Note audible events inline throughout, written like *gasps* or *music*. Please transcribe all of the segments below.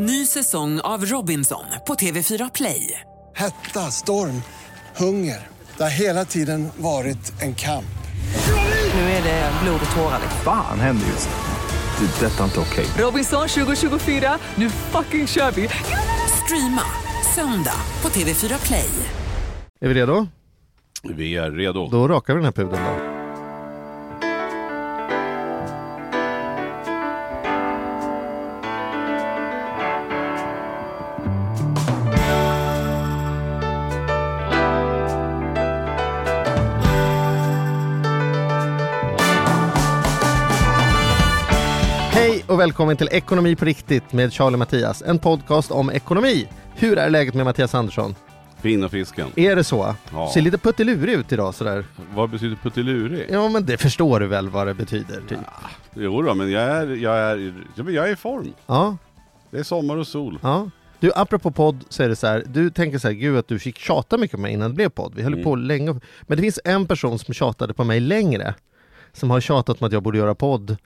Ny säsong av Robinson på TV4 Play. Hetta, storm, hunger. Det har hela tiden varit en kamp. Nu är det blod och tårar. Fan händer just nu. Det. är Detta är inte okej. Robinson 2024, nu fucking kör vi! Streama söndag på TV4 Play. Är vi redo? Vi är redo. Då rakar vi den här pudeln då. Och välkommen till Ekonomi på riktigt med Charlie Mattias, en podcast om ekonomi. Hur är läget med Mattias Andersson? Fina fisken. Är det så? Ja. Ser lite puttilurig ut idag sådär. Vad betyder puttilurig? Ja men det förstår du väl vad det betyder typ. Jo då, men jag är, jag är, ja, men jag är i form. Ja, Det är sommar och sol. ja. Du apropå podd så är det så här, du tänker så här, gud att du fick tjata mycket på mig innan det blev podd. Vi höll Mm. på länge. Men det finns en person som tjatade på mig längre. Som har tjatat om att jag borde göra podd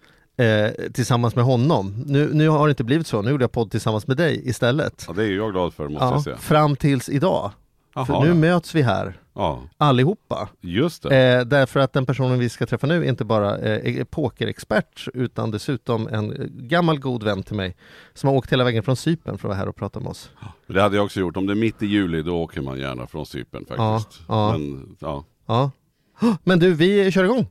eh, tillsammans med honom. Nu, nu har det inte blivit så, nu gjorde jag podd tillsammans med dig istället. Ja, det är jag glad för måste jag Ja, säga. fram tills idag. För Jaha, nu ja. möts vi här, ja, allihopa. just det. Eh, därför att den personen vi ska träffa nu är inte bara eh, är pokerexpert utan dessutom en gammal god vän till mig som har åkt hela vägen från Cypern för att vara här och prata med oss. Det hade jag också gjort. Om det är mitt i juli, då åker man gärna från Cypern faktiskt. Ja, ja. Men, ja. Ja. *gasps* Men du, vi kör igång!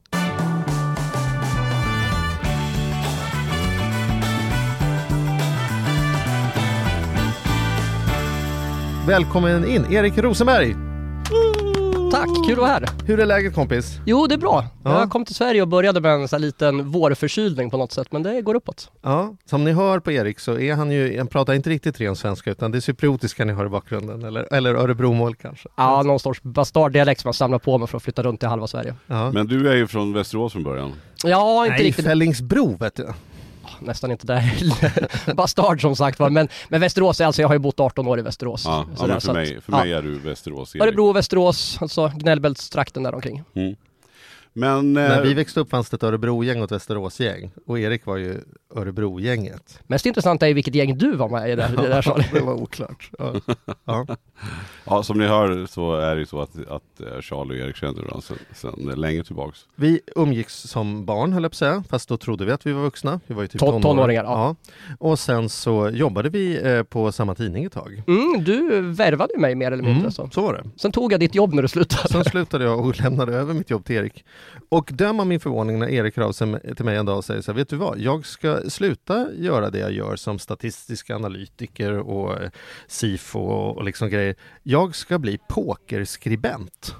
Välkommen in, Erik Rosenberg! Tack, kul att vara här. Hur är läget kompis? Jo, det är bra. Ja. Jag kom till Sverige och började med en sån här liten vårförkylning på något sätt, men det går uppåt. Ja, som ni hör på Erik så är han ju, han pratar inte riktigt ren svenska utan det är cypriotiska ni har i bakgrunden eller, eller Örebromål kanske. Ja, någon sorts bastarddialekt som jag samlar på mig för att flytta runt i halva Sverige. Ja. Men du är ju från Västerås från början. Ja, inte Nej, riktigt, Fällingsbro vet du. Nästan inte där heller. *laughs* Bastard som sagt var, men, men Västerås, är alltså jag har ju bott 18 år i Västerås. Ja, ja men så för att- mig, för ja. mig är du Västerås Erik. Örebro, Västerås, alltså Gnällbältstrakten där omkring. Mm. Men, När eh, vi växte upp fanns det ett Örebrogäng och ett Västeråsgäng och Erik var ju Örebrogänget. Mest intressant är ju vilket gäng du var med i det, i det här *laughs* Charlie. det var oklart. Ja. Ja. ja, som ni hör så är det ju så att, att eh, Charlie och Erik känner varandra sedan, sedan länge tillbaks. Vi umgicks som barn höll jag på att säga, fast då trodde vi att vi var vuxna. Vi var ju typ Ton- tonåringar. tonåringar, ja. Och sen så jobbade vi eh, på samma tidning ett tag. Mm, du värvade ju mig mer eller mindre Mm, så. så var det. Sen tog jag ditt jobb när du slutade. Sen slutade jag och lämnade över mitt jobb till Erik. Och döm av min förvåning när Erik hör av sig till mig en dag och säger så här, vet du vad, jag ska sluta göra det jag gör som statistisk analytiker och eh, SIFO och, liksom grejer. Jag ska bli pokerskribent.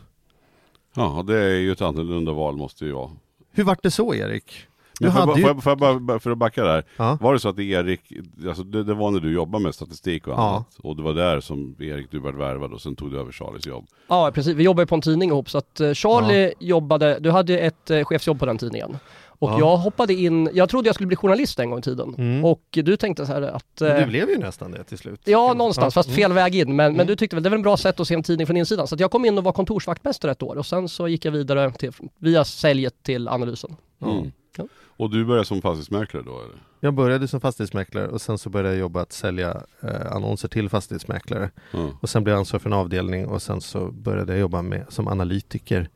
Ja, det är ju ett annorlunda val måste ju vara. Hur vart det så Erik? Du hade ju... bara för att backa där. Ja. Var det så att Erik, alltså det, det var när du jobbade med statistik och Ja. annat. Och det var där som Erik, du blev värvad och sen tog du över Charlies jobb. Ja precis, vi jobbar ju på en tidning ihop så att eh, Charlie jobbade, du hade ett eh, chefsjobb på den tidningen. Och Ja. jag hoppade in, jag trodde jag skulle bli journalist en gång i tiden. Mm. Och du tänkte så här att... Men eh, Du blev ju nästan det till slut. Ja, någonstans, fast Mm. fel väg in. Men, men Mm. du tyckte väl det var en bra sätt att se en tidning från insidan. Så att jag kom in och var kontorsvaktmästare ett år och sen så gick jag vidare till, via säljet till analysen. Mm. Ja. Och du började som fastighetsmäklare då eller? Jag började som fastighetsmäklare och sen så började jag jobba att sälja eh, annonser till fastighetsmäklare. Ja. Och sen blev jag ansvarig för en avdelning och sen så började jag jobba med som analytiker.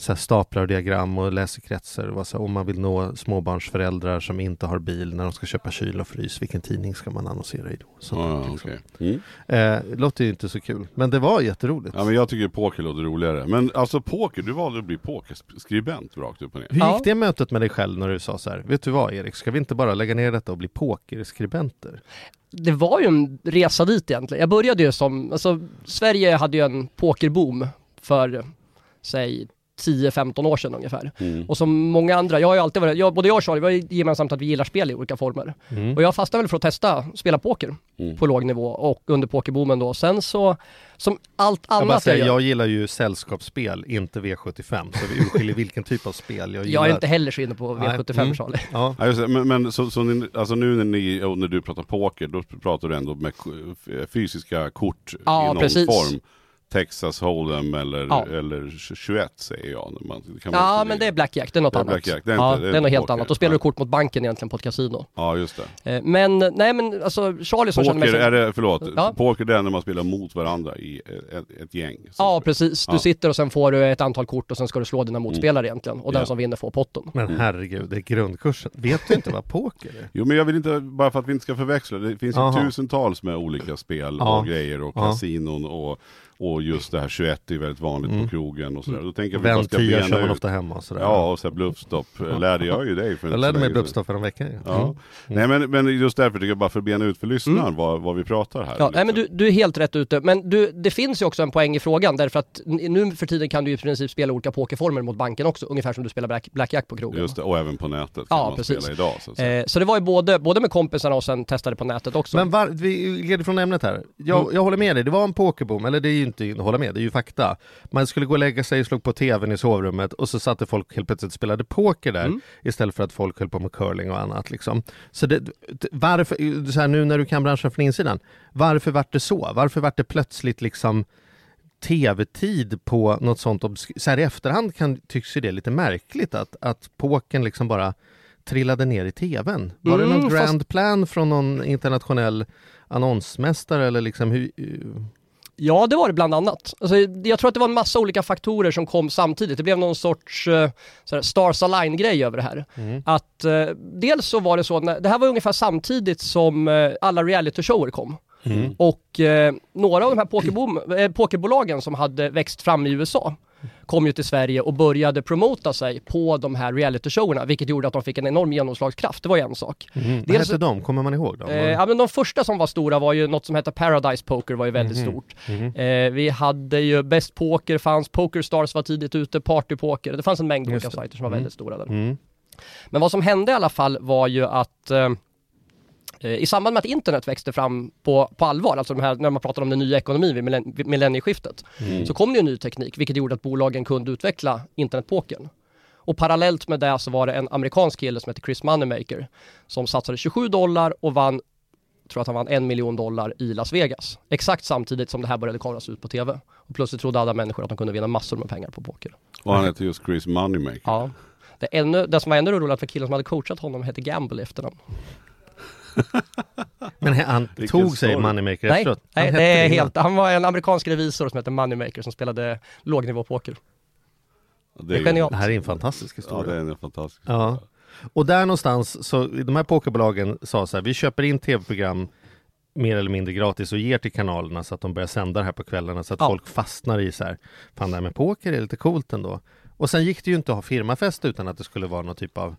Så här staplar och diagram och läsekretsar. Och var så här, om man vill nå småbarnsföräldrar som inte har bil när de ska köpa kyl och frys, vilken tidning ska man annonsera i då? Så, Ja, liksom. okej. mm. eh, det låter ju inte så kul, men det var jätteroligt. ja men jag tycker poker låter roligare. Men alltså poker, du valde att bli pokerskribent rakt upp och ner. Hur Ja. gick det mötet med dig själv när du sa så här, vet du vad Erik, ska vi inte bara lägga ner detta och bli pokerskribenter? Det var ju en resa dit egentligen. Jag började ju som, alltså Sverige hade ju en pokerboom för, säg 10-15 år sedan ungefär. Mm. Och som många andra, jag har ju alltid varit, jag, både jag och Charlie, vi har ju gemensamt att vi gillar spel i olika former. Mm. Och jag fastnade väl för att testa spela poker Mm. på låg nivå och under pokerboomen då. Sen så, som allt Jag, bara annat jag, säger, gör, jag gillar ju sällskapsspel, inte V75, så vi urskiljer vilken typ av spel jag gillar. *laughs* jag är inte heller så inne på Nej. V75 Mm. Charlie. Ja, Ja, just det. men, men så, så ni, alltså nu när, ni, när du pratar poker, då pratar du ändå med fysiska kort Ja, i någon precis. form. Texas Hold'em eller, Ja. eller 21 säger jag. Man, kan man Ja men det är Blackjack, det är något Det är annat. Blackjack, det är ja, inte- det är det är något helt poker. annat. Då spelar du kort mot banken egentligen på ett kasino. Ja just det. Eh, Men nej men alltså Charlie som känner mig Poker som... är det, förlåt, Ja. poker det är när man spelar mot varandra i ett, ett gäng. Ja precis, du Ja. sitter och sen får du ett antal kort och sen ska du slå dina motspelare egentligen. Och den Ja. som vinner får potten. Men herregud, det är grundkursen. Vet du inte vad poker är? Jo men jag vill inte, bara för att vi inte ska förväxla, det finns ju Aha. tusentals med olika spel Ja. och grejer och Ja. kasinon och, och just det här 21 är väldigt vanligt Mm. på krogen och sådär. Då tänker jag att vi bara Vän ska 10 bena kör man ut. ofta hemma och sådär. Ja och så bluffstopp lärde jag ju dig för Jag lärde mig bluffstopp för en vecka. sedan. Ja. Nej men, men just därför tycker jag bara för att bena ut för lyssnaren vad, vad vi pratar här. Mm. Ja, nej men liksom. du, du är helt rätt ute. Men du, det finns ju också en poäng i frågan därför att nu för tiden kan du i princip spela olika pokerformer mot banken också. Ungefär som du spelar black, blackjack på krogen. Just det, och även på nätet kan Ja, man precis. spela idag. Så att säga. Eh, så det var ju både, både med kompisarna och sen testade på nätet också. Men var, vi leder från ämnet här. Jag, Mm. jag håller med dig, det var en pokerboom, eller det är ju inte hålla med, det är ju fakta. Man skulle gå och lägga sig, slog på tvn i sovrummet och så satte folk helt plötsligt och spelade poker där Mm. istället för att folk höll på med curling och annat liksom. Så det, det- varför, så här, nu när du kan branschen från insidan, varför vart det så? Varför vart det plötsligt liksom tv-tid på något sånt så här i efterhand kan, tycks ju det lite märkligt att, att pokern liksom bara trillade ner i tvn. Var det Mm, någon fast- grand plan från någon internationell annonsmästare eller liksom hur... Ja, det var det bland annat. Alltså, jag tror att det var en massa olika faktorer som kom samtidigt. Det blev någon sorts uh, Stars Align-grej över det här. Att eh, dels så var det så, att när, det här var ungefär samtidigt som eh, alla reality-shower kom. Och eh, några av de här eh, pokerbolagen som hade växt fram i USA kom ju till Sverige och började promota sig på de här reality-showerna, vilket gjorde att de fick en enorm genomslagskraft. Det var ju en sak. Vad Dels- hette de? Kommer man ihåg dem? Eh, ja, men de första som var stora var ju något som hette Paradise Poker var ju väldigt Mhm. stort. Eh, vi hade ju Best Poker fanns, Poker Stars var tidigt ute, Party Poker. Det fanns en mängd Just olika det. sajter som var Mm. väldigt stora där. Mm. Men vad som hände i alla fall var ju att eh, i samband med att internet växte fram på, på allvar, alltså här, när man pratar om den nya ekonomin vid millenn- vid millennieskiftet, Mm. så kom det ju ny teknik vilket gjorde att bolagen kunde utveckla internetpokern. Och parallellt med det så var det en amerikansk kille som heter Chris Moneymaker som satsade 27 dollar och vann, tror att han vann en miljon dollar i Las Vegas. Exakt samtidigt som det här började kameras ut på tv. Och plötsligt trodde alla människor att de kunde vinna massor med pengar på poker. Och han heter just Chris Moneymaker. Ja. Det, ännu, det som var ännu roligare för killen som hade coachat honom hette Gamble efternamn. *laughs* Men han Vilken tog sig story. Moneymaker Nej, efteråt? nej Han det hette är innan. helt, han var en amerikansk revisor som hette Moneymaker som spelade lågnivåpoker. Det är genialt. Det här är en fantastisk Ja, historia. det är en fantastisk Ja. Och där någonstans, så de här pokerbolagen sa så här, vi köper in tv-program mer eller mindre gratis och ger till kanalerna så att de börjar sända det här på kvällarna så att Ja. folk fastnar i så här, fan det här med poker är lite coolt ändå. Och sen gick det ju inte att ha firmafest utan att det skulle vara någon typ av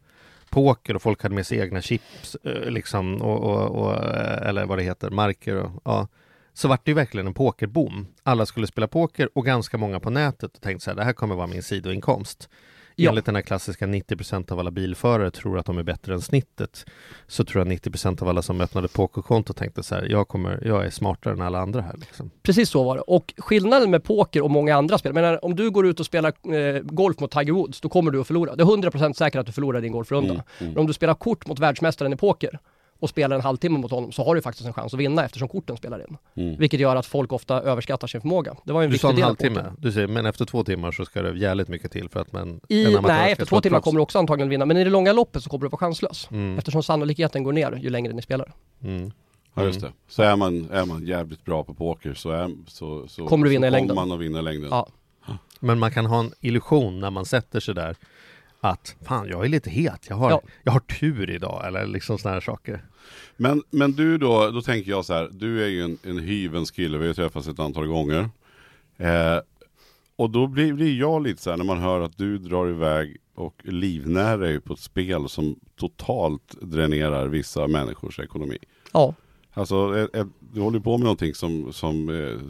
poker och folk hade med sig egna chips eh, liksom och, och, och eh, eller vad det heter, marker och ja. Så vart det ju verkligen en pokerboom. Alla skulle spela poker och ganska många på nätet och tänkte så här, det här kommer vara min sidoinkomst. Ja. Enligt den här klassiska 90% av alla bilförare tror att de är bättre än snittet. Så tror jag 90% av alla som öppnade pokerkonto tänkte så här, jag, kommer, jag är smartare än alla andra här. Liksom. Precis så var det. Och skillnaden med poker och många andra spel, menar, om du går ut och spelar eh, golf mot Tiger Woods, då kommer du att förlora. Det är 100% säkert att du förlorar din golfrunda. Mm, mm. Men om du spelar kort mot världsmästaren i poker och spelar en halvtimme mot honom så har du faktiskt en chans att vinna eftersom korten spelar in. Mm. Vilket gör att folk ofta överskattar sin förmåga. Det var en Du sa viktig en del halvtimme, du säger, men efter två timmar så ska det jävligt mycket till för att man, I, nej, efter två timmar kommer du också antagligen vinna, men i det långa loppet så kommer du vara chanslös. Mm. Eftersom sannolikheten går ner ju längre ni spelar. Mm. Ja just det. Så är man, är man jävligt bra på poker så, är, så, så Kommer du vinna så i längden. Kommer man att vinna i längden. Ja. Men man kan ha en illusion när man sätter sig där att fan, jag är lite het, jag har, Ja. jag har tur idag eller liksom sådana här saker. Men, men du då, då tänker jag så här, du är ju en, en hyvens kille, vi har ju träffats ett antal gånger. Eh, och då blir, blir jag lite så här när man hör att du drar iväg och livnär dig på ett spel som totalt dränerar vissa människors ekonomi. Ja, Alltså, ett, ett, du håller på med någonting som, som eh,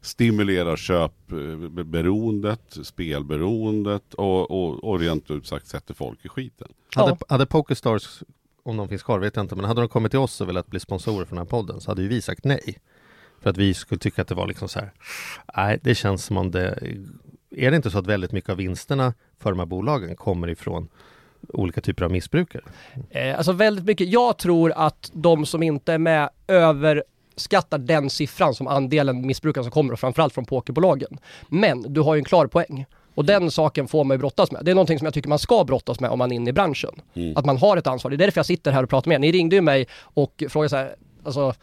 stimulerar köpberoendet, spelberoendet och, och, och rent ut sagt sätter folk i skiten. Hade, hade Pokerstars, om de finns kvar vet jag inte, men hade de kommit till oss och velat bli sponsorer för den här podden så hade ju vi sagt nej. För att vi skulle tycka att det var liksom så här, nej det känns som om det, är det inte så att väldigt mycket av vinsterna för de här bolagen kommer ifrån olika typer av missbrukare? Eh, alltså väldigt mycket. Jag tror att de som inte är med över uppskattar den siffran som andelen missbrukare som kommer, och framförallt från pokerbolagen. Men du har ju en klar poäng. Och den saken får man ju brottas med. Det är någonting som jag tycker man ska brottas med om man är inne i branschen. Att man har ett ansvar. Det är därför jag sitter här och pratar med er. Ni ringde ju mig och frågade så här, alltså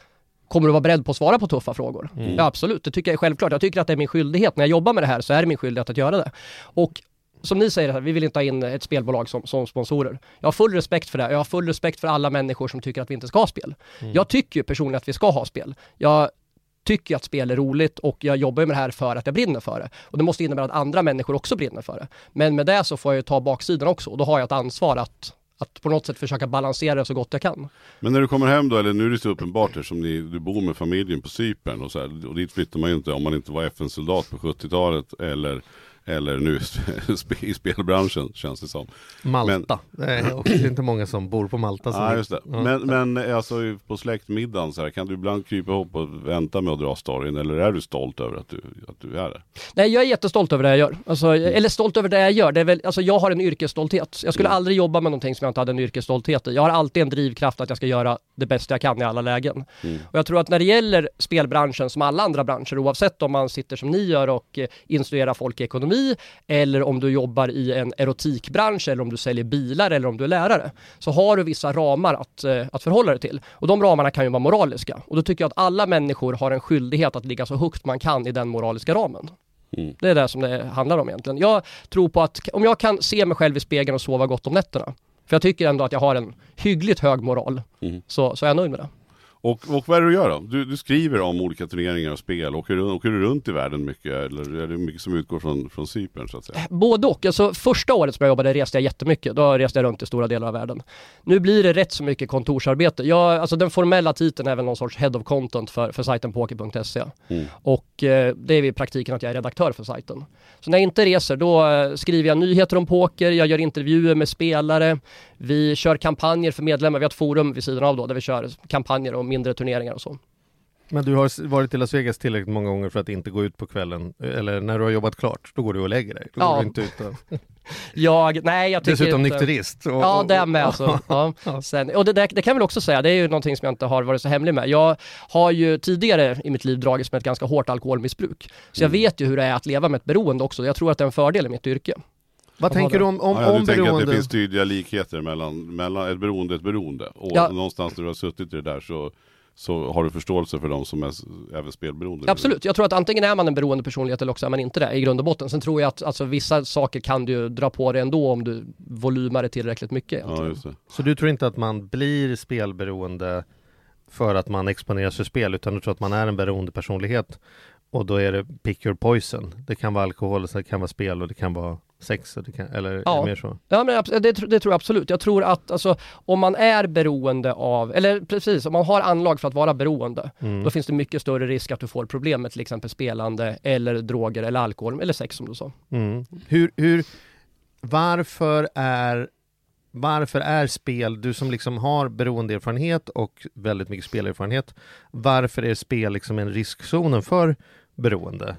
Kommer du vara beredd på att svara på tuffa frågor? Ja absolut, det tycker jag är självklart. Jag tycker att det är min skyldighet. När jag jobbar med det här så är det min skyldighet att göra det. Och som ni säger, vi vill inte ha in ett spelbolag som, som sponsorer. Jag har full respekt för det. Jag har full respekt för alla människor som tycker att vi inte ska ha spel. Jag tycker ju personligen att vi ska ha spel. Jag tycker att spel är roligt och jag jobbar med det här för att jag brinner för det. Och det måste innebära att andra människor också brinner för det. Men med det så får jag ju ta baksidan också och då har jag ett ansvar att att på något sätt försöka balansera det så gott jag kan. Men när du kommer hem då, eller nu är det så uppenbart eftersom ni, du bor med familjen på Cypern och så här, och dit flyttar man ju inte om man inte var FN-soldat på 70-talet eller eller nu *laughs* i spelbranschen känns det som. Malta. Men, det är också inte många som bor på Malta. Ja, just det. Ja. Men, men alltså på släktmiddagen så här, kan du ibland krypa ihop och vänta med att dra storyn eller är du stolt över att du, att du är det? Nej, jag är jättestolt över det jag gör. Alltså, mm. Eller stolt över det jag gör. Det är väl, alltså, jag har en yrkesstolthet. Jag skulle mm. aldrig jobba med någonting som jag inte hade en yrkesstolthet i. Jag har alltid en drivkraft att jag ska göra det bästa jag kan i alla lägen. Mm. Och jag tror att när det gäller spelbranschen som alla andra branscher, oavsett om man sitter som ni gör och eh, instruerar folk i ekonomi eller om du jobbar i en erotikbransch eller om du säljer bilar eller om du är lärare. Så har du vissa ramar att, eh, att förhålla dig till. Och de ramarna kan ju vara moraliska. Och då tycker jag att alla människor har en skyldighet att ligga så högt man kan i den moraliska ramen. Mm. Det är det som det handlar om egentligen. Jag tror på att om jag kan se mig själv i spegeln och sova gott om nätterna. För jag tycker ändå att jag har en hyggligt hög moral. Mm. Så, så är jag nöjd med det. Och, och vad är det du gör då? Du, du skriver om olika turneringar och spel. Åker åker du runt i världen mycket? Eller är det mycket som utgår från, från Cypern så att säga? Både och. Alltså, första året som jag jobbade reste jag jättemycket. Då reste jag runt i stora delar av världen. Nu blir det rätt så mycket kontorsarbete. Jag, alltså, den formella titeln är väl någon sorts Head of Content för, för sajten poker.se. Mm. Och eh, det är i praktiken att jag är redaktör för sajten. Så när jag inte reser då eh, skriver jag nyheter om poker, jag gör intervjuer med spelare, vi kör kampanjer för medlemmar, vi har ett forum vid sidan av då där vi kör kampanjer om mindre turneringar och så. Men du har varit i Las Vegas tillräckligt många gånger för att inte gå ut på kvällen, eller när du har jobbat klart, då går du och lägger dig. Då ja. inte ut och... *laughs* jag, nej jag tycker Dessutom inte... nykterist. Och, ja, det med alltså. *laughs* ja. Sen, och det, det, det kan jag väl också säga, det är ju någonting som jag inte har varit så hemlig med. Jag har ju tidigare i mitt liv dragits med ett ganska hårt alkoholmissbruk. Så jag mm. vet ju hur det är att leva med ett beroende också. Jag tror att det är en fördel i mitt yrke. Vad tänker du om, om, ja, om du beroende? tänker att det finns tydliga likheter mellan, mellan ett beroende och ett beroende. Och ja. någonstans där du har suttit i det där så så har du förståelse för de som är även spelberoende? Absolut, jag tror att antingen är man en beroende personlighet eller också är man inte det i grund och botten. Sen tror jag att alltså, vissa saker kan du dra på dig ändå om du volymar det tillräckligt mycket. Ja, så du tror inte att man blir spelberoende för att man exponeras för spel utan du tror att man är en beroende personlighet och då är det pick your poison. Det kan vara alkohol, det kan vara spel och det kan vara sex, kan, eller ja. mer så? Ja, men det, det, tror jag absolut. Jag tror att alltså, om man är beroende av, eller precis, om man har anlag för att vara beroende, mm. då finns det mycket större risk att du får problem med till exempel spelande eller droger eller alkohol eller sex som du sa. Mm. Hur, hur, varför är varför är spel, du som liksom har beroendeerfarenhet och väldigt mycket spelerfarenhet, varför är spel liksom en riskzonen för beroende?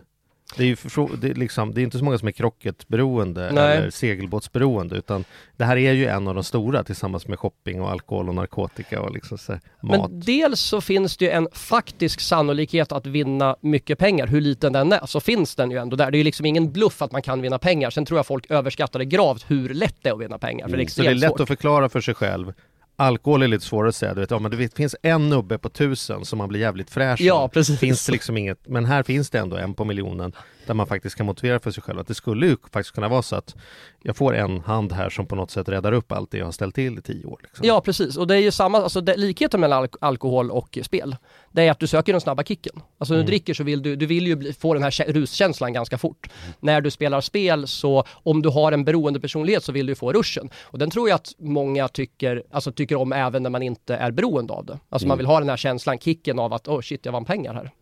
Det är ju det är liksom, det är inte så många som är krocketberoende Nej. eller segelbåtsberoende utan det här är ju en av de stora tillsammans med shopping och alkohol och narkotika och liksom så, mat. Men dels så finns det ju en faktisk sannolikhet att vinna mycket pengar, hur liten den är, så finns den ju ändå där. Det är ju liksom ingen bluff att man kan vinna pengar. Sen tror jag folk överskattar det gravt hur lätt det är att vinna pengar. För det är mm. så det är lätt svårt. att förklara för sig själv Alkohol är lite svårare att säga, du vet, ja, men det finns en nubbe på tusen som man blir jävligt fräsch Ja, precis. Finns det liksom inget, men här finns det ändå en på miljonen där man faktiskt kan motivera för sig själv att det skulle ju faktiskt kunna vara så att jag får en hand här som på något sätt räddar upp allt det jag har ställt till i tio år. Liksom. Ja, precis. Och det är ju samma, alltså det, likheten mellan alk alkohol och spel, det är att du söker den snabba kicken. Alltså när du mm. dricker så vill du, du vill ju bli, få den här ruskänslan ganska fort. Mm. När du spelar spel så, om du har en beroende personlighet så vill du få ruschen. Och den tror jag att många tycker, alltså tycker om även när man inte är beroende av det. Alltså mm. man vill ha den här känslan, kicken av att oh shit, jag vann pengar här.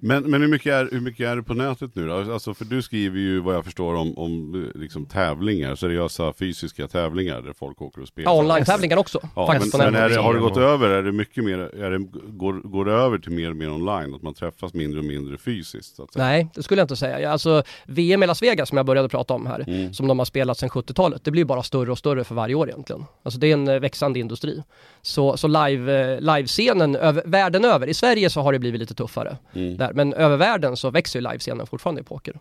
Men, men hur, mycket är, hur mycket är det på nätet nu då? Alltså för du skriver ju vad jag förstår om, om liksom tävlingar, seriösa fysiska tävlingar där folk åker och spelar. Ja, online-tävlingar också. Ja, faktiskt, men, men det, har det gått över? Är det mycket mer, är det, går, går det över till mer och mer online? Att man träffas mindre och mindre fysiskt? Nej, det skulle jag inte säga. Alltså VM i Las Vegas som jag började prata om här, Mm. som de har spelat sedan 70-talet, det blir bara större och större för varje år egentligen. Alltså det är en eh, växande industri. Så, så live, eh, livescenen över, världen över, i Sverige så har det blivit lite tuffare. Mm. Där. Men över världen så växer ju livescenen fortfarande i poker.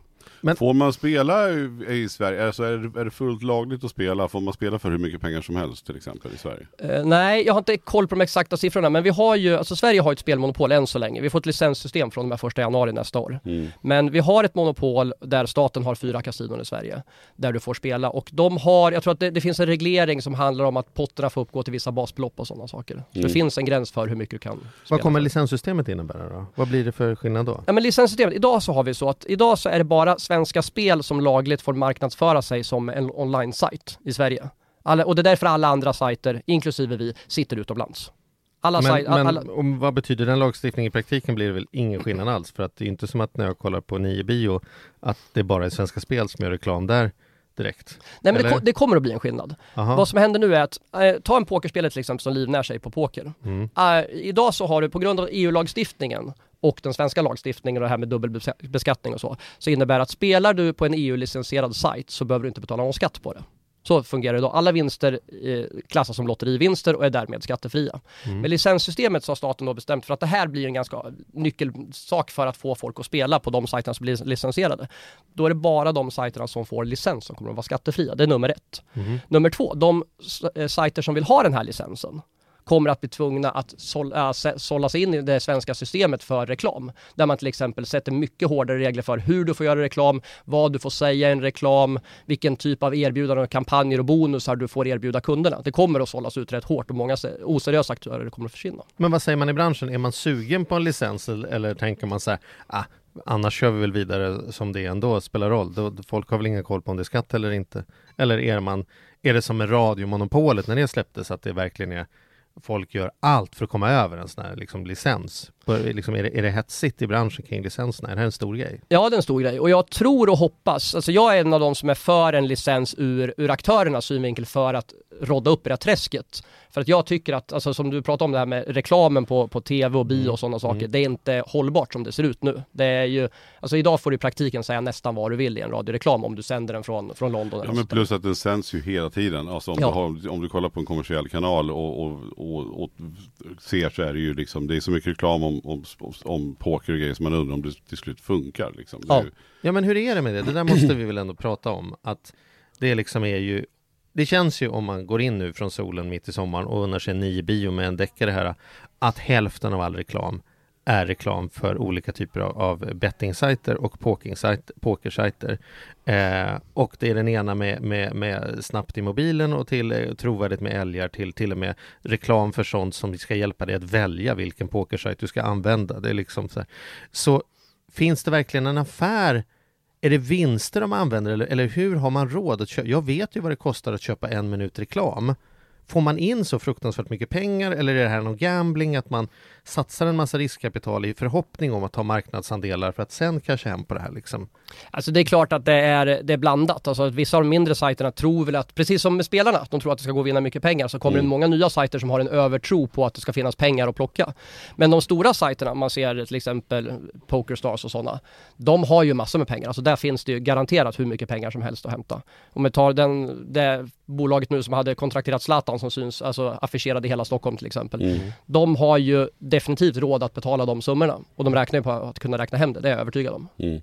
Får man spela i, Sverige? Alltså är, det, är det fullt lagligt att spela? Får man spela för hur mycket pengar som helst till exempel i Sverige? Eh, nej, jag har inte koll på de exakta siffrorna, men vi har ju, alltså Sverige har ett spelmonopol än så länge. Vi får ett licenssystem från och med 1 januari nästa år. Mm. Men vi har ett monopol där staten har fyra kasinon i Sverige, där du får spela. Och de har, jag tror att det, det finns en reglering som handlar om att potterna får uppgå till vissa basbelopp och sådana saker. Så Mm. det finns en gräns för hur mycket du kan spela. Vad kommer för. licenssystemet innebära då? Vad blir det för skillnad då? Ja men licenssystemet, idag så har vi så att idag så är det bara Svenska Spel som lagligt får marknadsföra sig som en online-sajt i Sverige. Alla, och det är därför alla andra sajter, inklusive vi, sitter utomlands. Alla Men, sajter, men alla, om, vad betyder den lagstiftningen i praktiken blir det väl ingen skillnad *clears throat* alls? För att det är inte som att när jag kollar på Nio Bio att det bara är Svenska Spel som gör reklam där direkt. nej men det, det kommer att bli en skillnad. Aha. Vad som händer nu är att, eh, ta en pokerspelare till exempel som livnär sig på poker. Mm. Eh, idag så har du på grund av EU-lagstiftningen och den svenska lagstiftningen och det här med dubbelbeskattning och så, så innebär att spelar du på en EU-licensierad sajt så behöver du inte betala någon skatt på det. Så fungerar det idag. Alla vinster eh, klassas som lotterivinster och är därmed skattefria. Mm. Med licenssystemet så har staten då bestämt för att det här blir en ganska nyckelsak för att få folk att spela på de sajterna som blir licensierade. Då är det bara de sajterna som får licens som kommer att vara skattefria. Det är nummer ett. Mhm. Nummer två, de eh, sajter som vill ha den här licensen kommer att bli tvungna att sål, äh, sålla sig in i det svenska systemet för reklam. Där man till exempel sätter mycket hårdare regler för hur du får göra reklam, vad du får säga i en reklam, vilken typ av erbjudanden, och kampanjer och bonusar du får erbjuda kunderna. Det kommer att sållas ut rätt hårt och många oseriösa aktörer kommer att försvinna. Men vad säger man i branschen? Är man sugen på en licens eller, eller tänker man så här, ah, annars kör vi väl vidare som det är ändå, spelar roll. Då, folk har väl ingen koll på om det är skatt eller inte. Eller är man, är det som med radiomonopolet när det släpptes att det verkligen är folk gör allt för att komma över en sån här liksom, licens? Liksom, är, det, är det hetsigt i branschen kring licenserna? Är det här en stor grej? Ja, det är en stor grej och jag tror och hoppas, alltså jag är en av de som är för en licens ur, ur aktörernas synvinkel för att rodda upp i det här träsket. För att jag tycker att, alltså som du pratade om det här med reklamen på, på tv och bio och sådana saker, det är inte hållbart som det ser ut nu. Det är ju, alltså idag får du i praktiken säga nästan vad du vill i en radioreklam om du sänder den från, från London. eller Ja men plus att den sänds ju hela tiden. Alltså om, Ja. du, har, om du kollar på en kommersiell kanal och, och, och, och ser så är det ju liksom, det är så mycket reklam om, om, om poker och grejer som man undrar om det till slut funkar. Liksom. Ja. ju- Ja men hur är det med det? Det där måste vi väl ändå prata om. Att det liksom är ju Det känns ju om man går in nu från solen mitt i sommaren och unnar sig en nio bio med en deckare här att hälften av all reklam är reklam för olika typer av, av bettingsajter och pokersajter. Eh, och det är den ena med, med, med snabbt i mobilen och till eh, trovärdigt med älgar till till och med reklam för sånt som ska hjälpa dig att välja vilken pokersajt du ska använda. Det är liksom så, här. så finns det verkligen en affär är det vinster de använder eller, eller hur har man råd att köpa? Jag vet ju vad det kostar att köpa en minut reklam. Får man in så fruktansvärt mycket pengar eller är det här någon gambling att man satsar en massa riskkapital i förhoppning om att ta marknadsandelar för att sen casha hem på det här liksom? Alltså det är klart att det är, det är blandat. Alltså att vissa av de mindre sajterna tror väl att, precis som med spelarna, de tror att det ska gå att vinna mycket pengar, så kommer det många nya sajter som har en övertro på att det ska finnas pengar att plocka. Men de stora sajterna, man ser till exempel Pokerstars och sådana, de har ju massor med pengar. Alltså där finns det ju garanterat hur mycket pengar som helst att hämta. Om vi tar den, det bolaget nu som hade kontrakterat Zlatan som syns, alltså affischerade i hela Stockholm till exempel. De har ju definitivt råd att betala de summorna. Och de räknar ju på att kunna räkna hem det, det är jag övertygad om. Mm.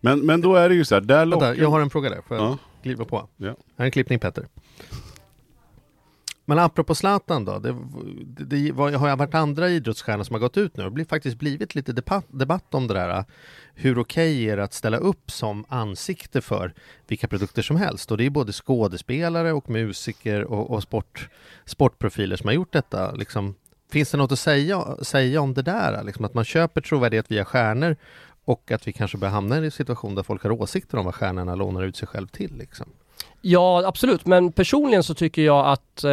Men, men då är det ju så här, där lockar... Vänta, jag har en fråga där, får jag Ja. kliva på? Ja. Här är en klippning Petter. Men apropå Zlatan då, det, det, det var, har varit andra idrottsstjärnor som har gått ut nu och det har faktiskt blivit lite debatt, debatt om det där. Äh, hur okej är det att ställa upp som ansikte för vilka produkter som helst? Och det är både skådespelare och musiker och, och sport, sportprofiler som har gjort detta. Liksom, finns det något att säga, säga om det där? Äh? Liksom att man köper trovärdighet via stjärnor och att vi kanske börjar hamna i en situation där folk har åsikter om vad stjärnorna lånar ut sig själv till. Liksom. Ja, absolut. Men personligen så tycker jag att eh,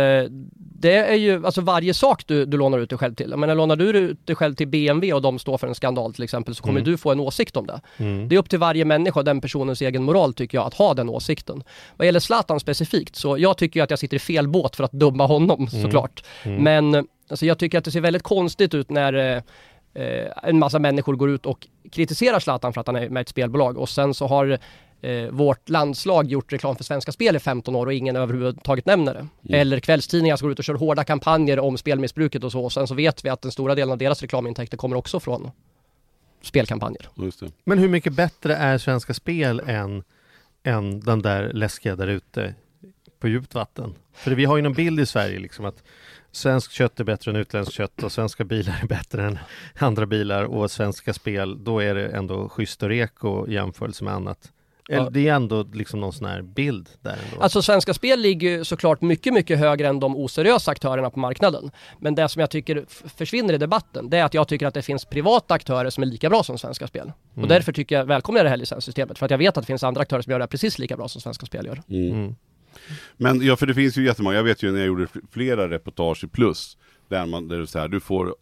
det är ju, alltså varje sak du, du lånar ut dig själv till. Jag menar, lånar du ut dig själv till BMW och de står för en skandal till exempel så kommer Mm. du få en åsikt om det. Mm. Det är upp till varje människa och den personens egen moral tycker jag att ha den åsikten. Vad gäller Zlatan specifikt så jag tycker ju att jag sitter i fel båt för att döma honom Mm. såklart. Mm. Men alltså, jag tycker att det ser väldigt konstigt ut när eh, eh, en massa människor går ut och kritiserar Zlatan för att han är med ett spelbolag och sen så har eh, vårt landslag gjort reklam för Svenska Spel i 15 år och ingen överhuvudtaget nämner det. Mm. Eller kvällstidningar som går ut och kör hårda kampanjer om spelmissbruket och så och sen så vet vi att den stora delen av deras reklamintäkter kommer också från spelkampanjer. Just det. Men hur mycket bättre är Svenska Spel än, än den där läskiga där ute på djupt vatten? För vi har ju någon bild i Sverige liksom att Svenskt kött är bättre än utländskt kött och svenska bilar är bättre än andra bilar och svenska spel, då är det ändå schysst och rek och jämförelse med annat. Eller, Ja. Det är ändå liksom någon sån här bild där ändå. Alltså Svenska Spel ligger ju såklart mycket, mycket högre än de oseriösa aktörerna på marknaden. Men det som jag tycker försvinner i debatten, det är att jag tycker att det finns privata aktörer som är lika bra som Svenska Spel. Och Mm. därför tycker jag, välkomnar jag det här licenssystemet. För att jag vet att det finns andra aktörer som gör det här precis lika bra som Svenska Spel gör. Mm. Mm. Men ja, för det finns ju jättemånga, jag vet ju när jag gjorde fl- flera reportage i plus där, man, där det är så här, du får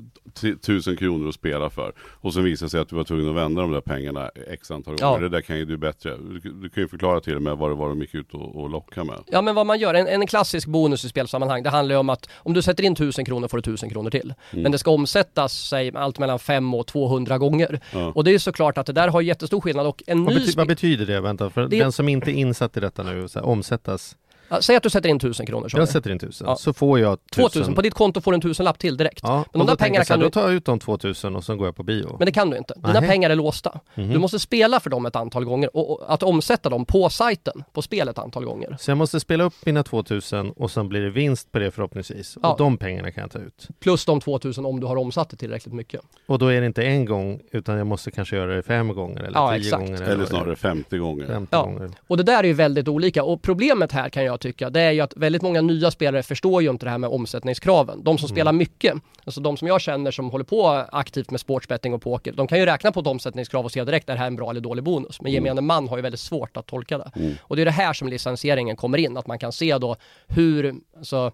tusen kronor att spela för och så visar det sig att du var tvungen att vända de där pengarna x antal Ja. gånger. Det där kan ju du bättre. Du, du kan ju förklara till och med vad det var de gick ut och, och locka med. Ja men vad man gör, en, en klassisk bonus i spelsammanhang, det handlar ju om att om du sätter in 1000 kronor får du 1000 kronor till. Mm. Men det ska omsättas, säg allt mellan 5 och 200 gånger. Ja. Och det är ju såklart att det där har jättestor skillnad och en vad, ny... bety- vad betyder det? Vänta, för Det- den som inte är insatt i detta nu, så här, omsättas. Ja, säg att du sätter in 1000 kronor så. Jag sätter in tusen, Ja. så får jag tusen. 2000, på ditt konto får du en tusenlapp till direkt. Ja, Men de där pengarna kan du Då tar jag ut de 2000 och så går jag på bio. Men det kan du inte. Dina Nej. pengar är låsta. Mhm. Du måste spela för dem ett antal gånger och, och att omsätta dem på sajten, på spel ett antal gånger. Så jag måste spela upp mina 2000 och sen blir det vinst på det förhoppningsvis. Ja. Och de pengarna kan jag ta ut. Plus de 2000 om du har omsatt det tillräckligt mycket. Och då är det inte en gång utan jag måste kanske göra det fem gånger eller Ja, tio exakt. gånger. Eller snarare det 50 gånger. är. 50 Ja. gånger. Och det där är ju väldigt olika och problemet här kan jag tycka, det är ju att väldigt många nya spelare förstår ju inte det här med omsättningskraven. De som spelar mycket, alltså de som jag känner som håller på aktivt med sportsbetting och poker, de kan ju räkna på ett omsättningskrav och se direkt, är det här en bra eller dålig bonus? Men gemene man har ju väldigt svårt att tolka det. Mm. Och det är det här som licensieringen kommer in, att man kan se då hur, alltså,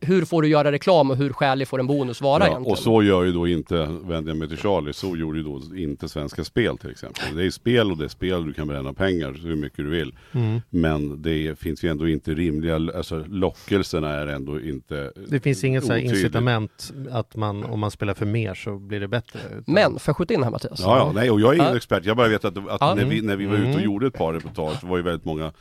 hur får du göra reklam och hur skälig får en bonus vara Ja, egentligen? och så gör ju då inte, vänder jag mig till Charlie, så gjorde ju då inte Svenska Spel till exempel. Det är spel och det är spel, du kan bränna pengar hur mycket du vill. Mm. Men det finns ju ändå inte rimliga, alltså lockelserna är ändå inte Det finns inget så incitament att man, om man spelar för mer så blir det bättre. Utan- Men, får jag skjuta in här Mattias? Ja, ja, nej och jag är ingen Ja. expert, jag bara vet att, att Ja. när, vi, när vi var ute och Mm. gjorde ett par reportage, var ju väldigt många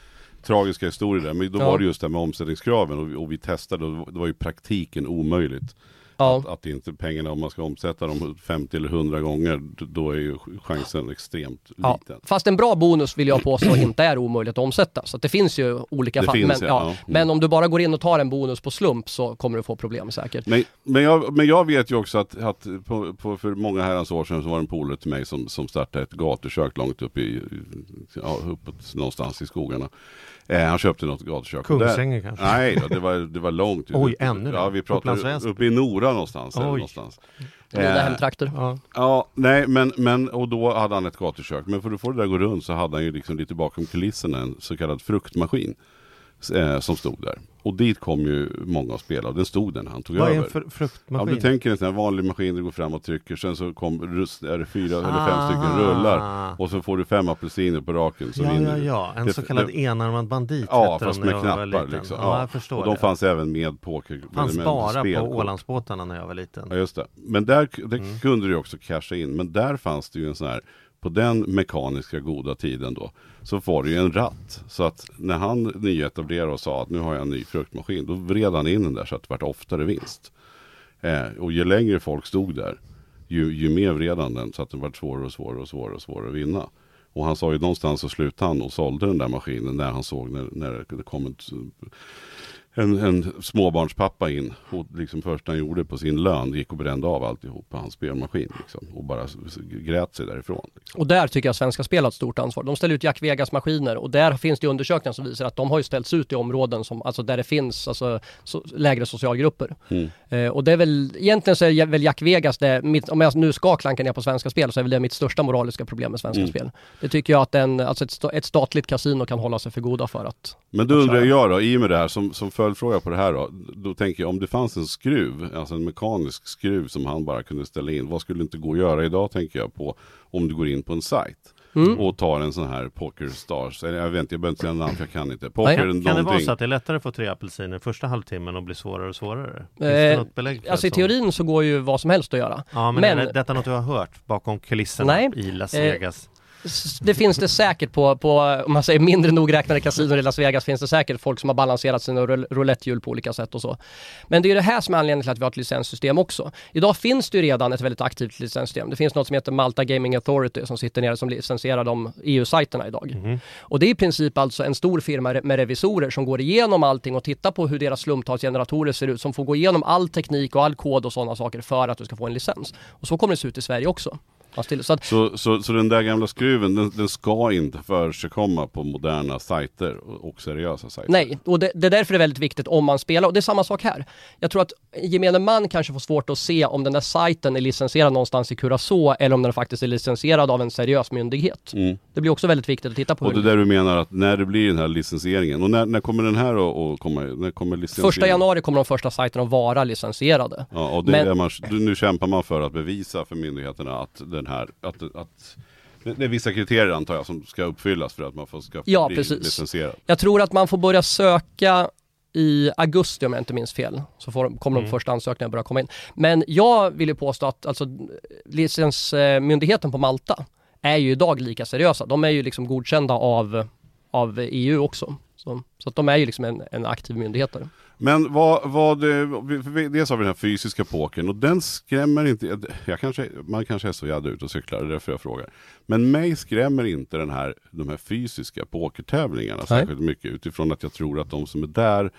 tragiska historier där, men då Ja. var det just det här med omsättningskraven och, vi- och vi testade och det var ju praktiken omöjligt. Ja. Att, att inte pengarna, om man ska omsätta dem 50 eller 100 gånger, då är ju chansen extremt Ja, liten. fast en bra bonus vill jag påstå inte är omöjligt att omsätta. Så att det finns ju olika fall. men, ja. Mm. men om du bara går in och tar en bonus på slump så kommer du få problem säkert. Men, men, jag, men jag vet ju också att, att på, på, för många herrans år sedan så var det en polare till mig som, som startade ett gatukök långt upp i, ja, uppåt någonstans i skogarna. Eh, han köpte något gatukök. Kungsängen kanske? Nej, då, det var, det var långt. Oj, ännu Ja, vi Väsby? uppe i Nora någonstans. Eller Oj. någonstans. Mina Eh, hemtrakter. Ja. Ja, nej men, men och då hade han ett gatukök. Men för att få det där att gå runt så hade han ju liksom lite bakom kulisserna en så kallad fruktmaskin. Eh, som stod där. Och dit kom ju många och spelade. Den stod när han tog Vad är över. en fr- Ja, fruktmaskin? du tänker en sån här vanlig maskin, du går fram och trycker, sen så kom, är det fyra eller fem stycken rullar. Och så får du fem apelsiner på raken så Ah. ja, vinner ja, ja. En Det- så kallad det- enarmad bandit Ja, fast med knappar liksom. Ja, jag förstår och de det. fanns även med poker. fanns med bara på spelkort. Ålandsbåtarna när jag var liten. Ja just det. Men där det Mm. kunde du ju också casha in. Men där fanns det ju en sån här, på den mekaniska goda tiden då, så var det ju en ratt. Så att när han nyetablerade och sa att nu har jag en ny fruktmaskin, då vred han in den där så att det vart oftare vinst. Eh, och ju längre folk stod där, ju, ju mer vred han den så att det vart svårare och svårare och svårare och svårare att vinna. Och han sa ju någonstans så slutade han och sålde den där maskinen när han såg när, när det kom ett en, en småbarnspappa in och liksom första han gjorde på sin lön gick och brände av alltihop på hans spelmaskin liksom, och bara grät sig därifrån. Liksom. Och där tycker jag Svenska Spel har ett stort ansvar. De ställer ut Jack Vegas maskiner och där finns det undersökningar som visar att de har ju ställts ut i områden som, alltså där det finns alltså, så, lägre socialgrupper. Mm. Eh, och det är väl, egentligen så är väl Jack Vegas det, mitt, om jag nu ska klanka ner på Svenska Spel så är väl det mitt största moraliska problem med Svenska Mm. Spel. Det tycker jag att en, alltså ett, ett statligt kasino kan hålla sig för goda för att Men då undrar jag då, i och med det här, som, som följdfråga på det här då. Då tänker jag, om det fanns en skruv, alltså en mekanisk skruv som han bara kunde ställa in. Vad skulle inte gå att göra idag tänker jag på, om du går in på en sajt. Mm. Och tar en sån här Poker Stars, eller jag vet inte, jag behöver inte säga namn för jag kan inte. Poker Nej. Kan det vara någonting. så att det är lättare att få tre apelsiner första halvtimmen och bli svårare och svårare? Eh, Alltså i teorin så går ju vad som helst att göra. Ja men, men- är det, detta något du har hört bakom kulisserna Nej. i Las Eh, Vegas? S- Det finns det säkert på, på, om man säger mindre nogräknade kasinon i Las Vegas finns det säkert folk som har balanserat sina roul- roulettehjul på olika sätt och så. Men det är ju det här som är anledningen till att vi har ett licenssystem också. Idag finns det ju redan ett väldigt aktivt licenssystem. Det finns något som heter Malta Gaming Authority som sitter nere som licensierar de EU-sajterna idag. Och det är i princip alltså en stor firma med revisorer som går igenom allting och tittar på hur deras slumptalsgeneratorer ser ut, som får gå igenom all teknik och all kod och sådana saker för att du ska få en licens. Och så kommer det se ut i Sverige också. Fast till- Så att Så, så, så den där gamla skruven, den, den ska inte förekomma på moderna sajter och, seriösa sajter? Nej, och det, det är därför det är väldigt viktigt om man spelar. Och det är samma sak här. Jag tror att gemene man kanske får svårt att se om den där sajten är licensierad någonstans i Curacao eller om den faktiskt är licensierad av en seriös myndighet. Mm. Det blir också väldigt viktigt att titta på. Och det hur- där du menar att när det blir den här licensieringen, och när, när kommer den här att komma? När kommer licensieringen? Första januari kommer de första sajterna att vara licensierade. Ja, och det Men- är man, nu kämpar man för att bevisa för myndigheterna att den här, att, att det är vissa kriterier antar jag som ska uppfyllas för att man får, ska Ja, bli precis. licensierad. Jag tror att man får börja söka i augusti om jag inte minns fel. Så får, kommer Mm. de första ansökningarna börja komma in. Men jag vill ju påstå att alltså, licensmyndigheten på Malta är ju idag lika seriösa. De är ju liksom godkända av, av EU också. Så, så att de är ju liksom en, en aktiv myndighet där. Men vad, vad dels har vi den här fysiska pokern och den skrämmer inte, jag kanske, man kanske är så jävla ute och cyklar, det är därför jag frågar. Men mig skrämmer inte den här, de här fysiska pokertävlingarna Nej. särskilt mycket utifrån att jag tror att de som är där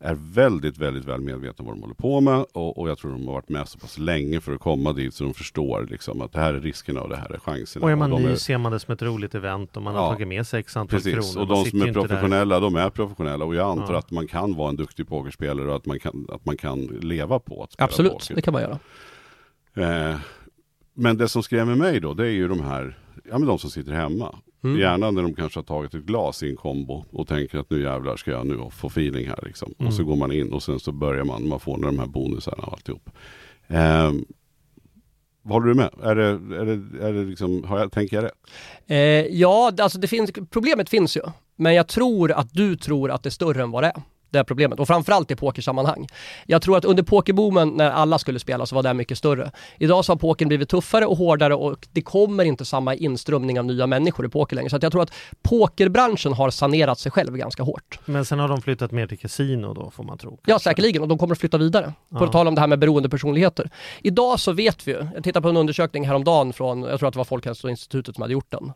är väldigt, väldigt väl medvetna om vad de håller på med och, och jag tror de har varit med så pass länge för att komma dit så de förstår liksom att det här är riskerna och det här är chanserna. Och är man de ny är, ser man det som ett roligt event och man har Ja. tagit med sig x antal Precis, kronor. och de som är professionella, de är professionella och jag antar Ja. att man kan vara en duktig pokerspelare och att man kan, att man kan leva på att spela Absolut, poker. det kan man göra. Eh, men det som skrämmer mig då, det är ju de här, ja men de som sitter hemma. Mm. Gärna när de kanske har tagit ett glas i en kombo och tänker att nu jävlar ska jag nu få feeling här liksom. Mm. Och så går man in och sen så börjar man, man får de här bonusarna och alltihop. Eh, håller du med? Är det, är det, är det liksom, har jag, tänker jag rätt? Eh, ja, alltså det finns, problemet finns ju. Men jag tror att du tror att det är större än vad det är. Det problemet. Och framförallt i pokersammanhang. Jag tror att under pokerboomen när alla skulle spela så var det mycket större. Idag så har pokern blivit tuffare och hårdare och det kommer inte samma inströmning av nya människor i poker längre. Så jag tror att pokerbranschen har sanerat sig själv ganska hårt. Men sen har de flyttat mer till kasino då får man tro. Ja, kanske. säkerligen. Och de kommer att flytta vidare. På Ja. tal om det här med beroendepersonligheter. Idag så vet vi ju, jag tittade på en undersökning häromdagen från, jag tror att det var Folkhälsoinstitutet som hade gjort den.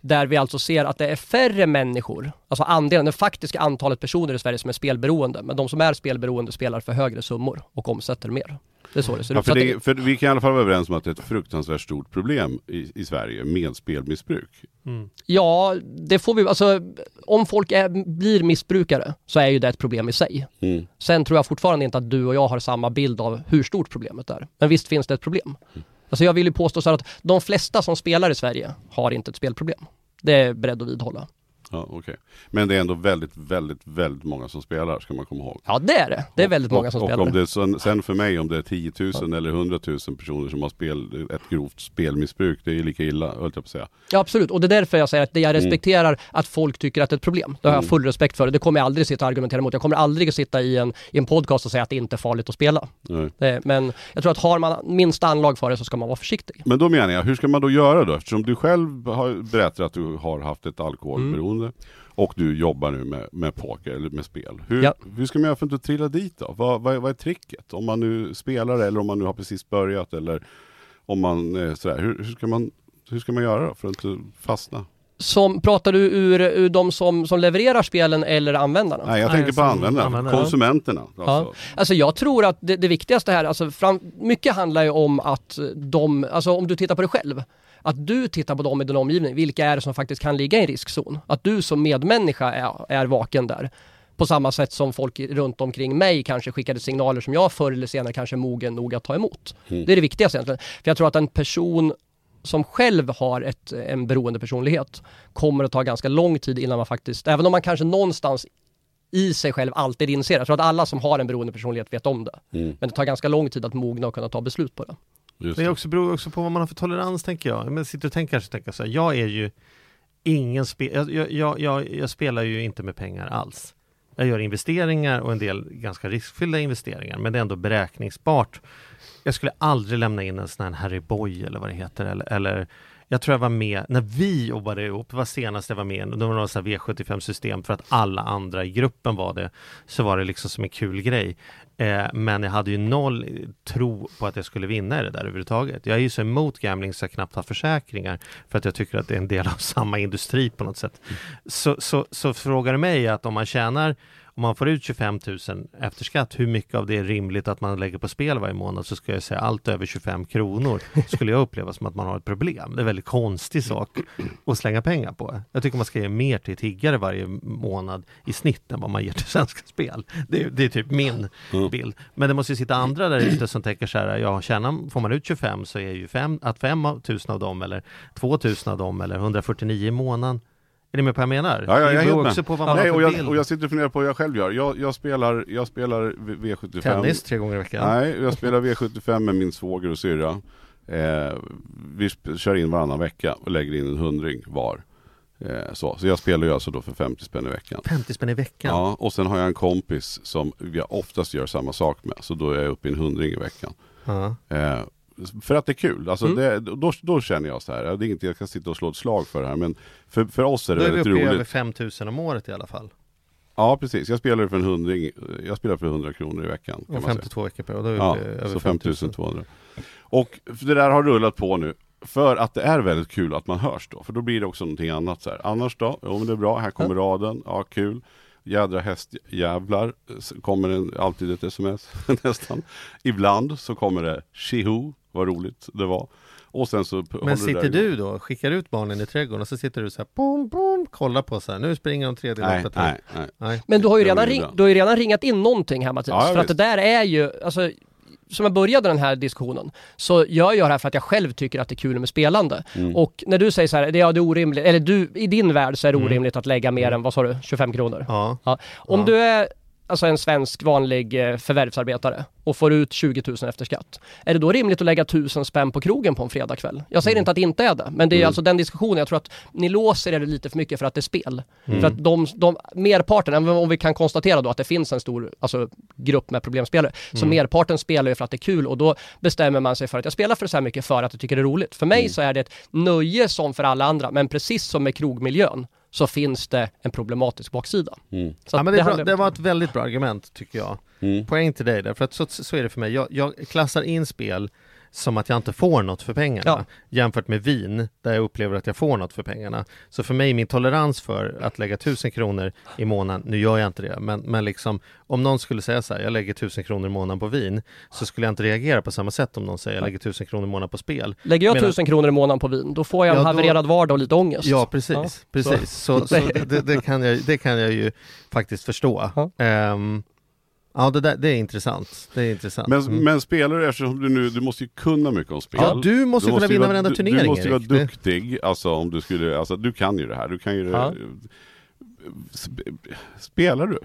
Där vi alltså ser att det är färre människor, alltså andelen, det faktiska antalet personer i Sverige som är spelberoende. Men de som är spelberoende spelar för högre summor och omsätter mer. Det är så det ser Ja, ut. för det, för vi kan i alla fall vara överens om att det är ett fruktansvärt stort problem i, i Sverige med spelmissbruk. Mm. Ja, det får vi, alltså om folk är, blir missbrukare så är ju det ett problem i sig. Mm. Sen tror jag fortfarande inte att du och jag har samma bild av hur stort problemet är. Men visst finns det ett problem. Alltså jag vill ju påstå så här att de flesta som spelar i Sverige har inte ett spelproblem. Det är jag beredd att vidhålla. Ja, okej. Men det är ändå väldigt, väldigt, väldigt många som spelar, ska man komma ihåg. Ja det är det. Det är väldigt och, många som och, spelar. Och om det är sen, sen för mig, om det är 10 000 eller 100 000 personer som har spel, ett grovt spelmissbruk, det är lika illa, höll jag på att säga. Ja absolut, och det är därför jag säger att jag Mm. respekterar att folk tycker att det är ett problem. Det har jag full respekt för. Det kommer jag aldrig sitta och argumentera emot. Jag kommer aldrig sitta i en, i en podcast och säga att det inte är farligt att spela. Nej. Men jag tror att har man minsta anlag för det så ska man vara försiktig. Men då menar jag, hur ska man då göra då? Eftersom du själv har berättat att du har haft ett alkoholberoende Mm. Och du jobbar nu med, med poker eller med spel. Hur, Ja. hur ska man göra för att inte trilla dit då? Vad, vad, vad är tricket? Om man nu spelar eller om man nu har precis börjat eller om man eh, sådär. Hur, hur, ska man, hur ska man göra då för att inte fastna? Som, pratar du ur, ur de som, som levererar spelen eller användarna? Nej, jag Nej, tänker på användarna, användare. konsumenterna. Ja. Alltså. Alltså jag tror att det, det viktigaste här, alltså fram, mycket handlar ju om att de, alltså om du tittar på dig själv, att du tittar på dem i din omgivning, vilka är det som faktiskt kan ligga i en riskzon? Att du som medmänniska är, är vaken där. På samma sätt som folk runt omkring mig kanske skickade signaler som jag förr eller senare kanske är mogen nog att ta emot. Mm. Det är det viktigaste egentligen. För jag tror att en person som själv har ett, en beroende personlighet kommer att ta ganska lång tid innan man faktiskt, även om man kanske någonstans i sig själv alltid inser, jag tror att alla som har en beroende personlighet vet om det. Mm. Men det tar ganska lång tid att mogna och kunna ta beslut på det. Just Det är också, beror också på vad man har för tolerans tänker jag. Men sitter och tänker kanske tänker så här, jag är ju ingen jag, jag, jag, jag, jag spelar ju inte med pengar alls. Jag gör investeringar och en del ganska riskfyllda investeringar, men det är ändå beräkningsbart. Jag skulle aldrig lämna in en sån här Harry Boy eller vad det heter, eller, eller jag tror jag var med, när vi jobbade ihop, det var senast jag var med, det var här V75-system för att alla andra i gruppen var det, så var det liksom som en kul grej. Eh, men jag hade ju noll tro på att jag skulle vinna i det där överhuvudtaget. Jag är ju så emot gambling så jag knappt har försäkringar för att jag tycker att det är en del av samma industri på något sätt. Så, så, så frågar du mig att om man tjänar om man får ut 25 000 efter skatt, hur mycket av det är rimligt att man lägger på spel varje månad? Så ska jag säga allt över 25 kronor skulle jag uppleva som att man har ett problem. Det är en väldigt konstig sak att slänga pengar på. Jag tycker man ska ge mer till tiggare varje månad i snitt än vad man ger till Svenska Spel. Det är, det är typ min Mm. bild. Men det måste ju sitta andra där ute som tänker så här, ja, tjänar, får man ut 25 så är ju fem, att 5 000 av dem eller 2 000 av dem eller 149 i månaden är ni med på vad jag menar? Ja, ja, jag är också med. på vad man Nej, har och, jag, och jag sitter och funderar på vad jag själv gör. Jag, jag spelar, jag spelar V- V75. Tennis tre gånger i veckan. Nej, jag spelar V75 med min svåger och syrra. Eh, vi kör in varannan vecka och lägger in en hundring var. Eh, så. så jag spelar ju alltså då för 50 spänn i veckan. 50 spänn i veckan. Ja, och sen har jag en kompis som jag oftast gör samma sak med. Så då är jag uppe i en hundring i veckan. Ja. Eh, för att det är kul. Alltså Mm. det, då, då känner jag så här. ja, Det är inte jag kan sitta och slå ett slag för här. Men för, för oss är Då det är vi väldigt uppe roligt. över 5000 om året i alla fall. Ja precis, jag spelar för en hundring. Jag spelar för 100 kronor i veckan. Kan Och man säga. 52 veckor per år, då är vi Ja, över så 5000. 5200. Och det där har rullat på nu. För att det är väldigt kul att man hörs då. För då blir det också någonting annat så här. Annars då? Jo men det är bra, här kommer raden. Ja kul. Jädra hästjävlar. Kommer en, alltid ett sms *laughs* nästan. Ibland så kommer det Shihu, vad roligt det var. Och sen så Men sitter du då, skickar ut barnen i trädgården och så sitter du så här, bom, bom, kollar på så här, nu springer de tredje Nej, loppet här. nej, nej. nej. Men du har ju redan, ring, du har ju redan ringat in någonting här Mattias. Ja, för att det där är ju, alltså som jag började den här diskussionen, så gör jag det här för att jag själv tycker att det är kul med spelande. Mm. Och när du säger så här, det, ja, det är orimligt, eller du, i din värld så är det Mm. orimligt att lägga mer än, vad sa du, 25 kronor? Ja. Ja. Om Ja. du är alltså en svensk vanlig eh, förvärvsarbetare och får ut 20 000 efter skatt. Är det då rimligt att lägga 1000 spänn på krogen på en fredagkväll? Jag säger Mm. inte att det inte är det, men det är Mm. alltså den diskussionen. Jag tror att ni låser er lite för mycket för att det är spel. Mm. För att de, de, merparten, även om vi kan konstatera då att det finns en stor alltså, grupp med problemspelare, så Mm. merparten spelar ju för att det är kul och då bestämmer man sig för att jag spelar för så här mycket för att jag tycker det är roligt. För mig Mm. så är det ett nöje som för alla andra, men precis som med krogmiljön så finns det en problematisk baksida. Mm. Så ja, men det, handlar- det var ett väldigt bra argument tycker jag. Mm. Poäng till dig där, för att så, så är det för mig. Jag, jag klassar in spel som att jag inte får något för pengarna Ja. jämfört med vin där jag upplever att jag får något för pengarna. Så för mig, min tolerans för att lägga tusen kronor i månaden, nu gör jag inte det, men, men liksom om någon skulle säga så här, jag lägger tusen kronor i månaden på vin, så skulle jag inte reagera på samma sätt om någon säger jag lägger tusen kronor i månaden på spel. Lägger jag tusen kronor i månaden på vin, då får jag en Ja, då- havererad vardag och lite ångest. Ja, precis. Ja, precis. Så, så, *laughs* det, det, kan jag, det kan jag ju faktiskt förstå. Ja. Ja, det, där, det är intressant. Det är intressant. Men, Mm. men spelar du, eftersom du nu, du måste ju kunna mycket om spel. Ja, du måste kunna ju vinna vara- varenda du- turnering, Du måste ju vara duktig, alltså om du skulle, alltså du kan ju det här, du kan ju det. Ja. Sp- Spelar du?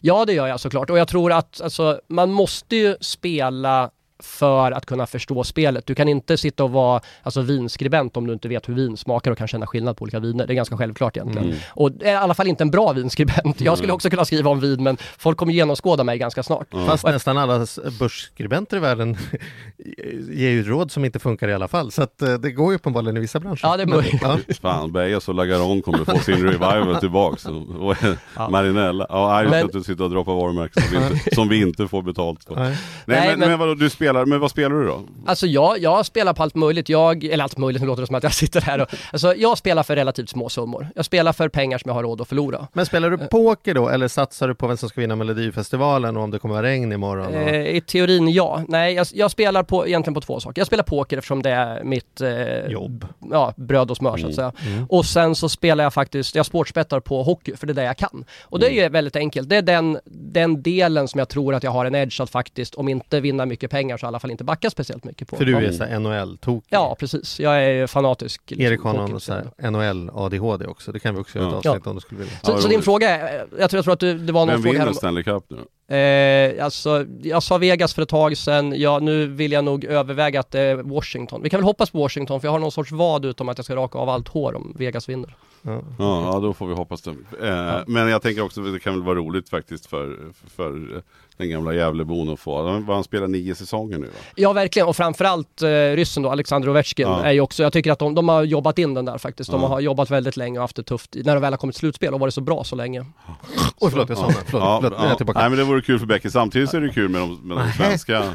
Ja, det gör jag såklart. Och jag tror att alltså, man måste ju spela för att kunna förstå spelet. Du kan inte sitta och vara alltså, vinskribent om du inte vet hur vin smakar och kan känna skillnad på olika viner. Det är ganska självklart egentligen. Mm. Och det är i alla fall inte en bra vinskribent. Jag skulle Mm. också kunna skriva om vin men folk kommer genomskåda mig ganska snart. Ja. Fast nästan alla börsskribenter i världen *laughs* ger ju råd som inte funkar i alla fall. Så att eh, det går ju uppenbarligen i vissa branscher. Ja, det är möjligt. Ja. Fan, Bejas och Lagaron kommer få sin revival tillbaks. *laughs* Och, Ja. Marinella, ja, nej, vi ska Men- inte sitta och dra på varumärken som vi inte, *laughs* som vi inte får betalt för. Nej. Nej, Nej, men, men- men vadå, du spelar spelar, men vad spelar du då? Alltså jag, jag spelar på allt möjligt. Jag, eller allt möjligt, nu låter det som att jag *laughs* sitter här och... Alltså jag spelar för relativt små summor. Jag spelar för pengar som jag har råd att förlora. Men spelar du poker då eller satsar du på vem som ska vinna Melodifestivalen och om det kommer vara regn imorgon? Och... Eh, I teorin ja. Nej, jag, jag spelar på, egentligen på två saker. Jag spelar poker eftersom det är mitt eh, Jobb. ja, bröd och smör så att säga. Mm. Och sen så spelar jag faktiskt, jag sportspettar på hockey för det är det jag kan. Och det är ju väldigt enkelt. Det är den, den delen som jag tror att jag har en edge att faktiskt, om inte vinna mycket pengar så i alla fall inte backa speciellt mycket på. För du är såhär NHL-tokig. Ja, precis. Jag är fanatisk. liksom, Erik har någon hockeyintresserad. sån här NHL-ADHD också, det kan vi också göra ett Ja. avsnitt om du skulle vilja. Så, din fråga är, jag tror, jag tror att du, det var någon fråga här vinner om... Stanley Cup nu? Eh, alltså, jag sa Vegas för ett tag sedan, ja nu vill jag nog överväga att det är Washington. Vi kan väl hoppas på Washington för jag har någon sorts vad utom att jag ska raka av allt hår om Vegas vinner. Ja. Ja, ja då får vi hoppas det. Eh, Men jag tänker också att det kan väl vara roligt faktiskt för, för den gamla Gävlebon att få. Han, han spelar nio säsonger nu va? Ja verkligen och framförallt eh, ryssen då, Alexander Ovechkin Ja. är ju också, jag tycker att de, de har jobbat in den där faktiskt. De Ja. har jobbat väldigt länge och haft det tufft när de väl har kommit till slutspel och varit så bra så länge. Oj förlåt, jag sa det. Förlåt, ja, förlåt, är ja. jag tillbaka. Nej men det vore kul för Becky. Samtidigt så är det kul med de, med de svenska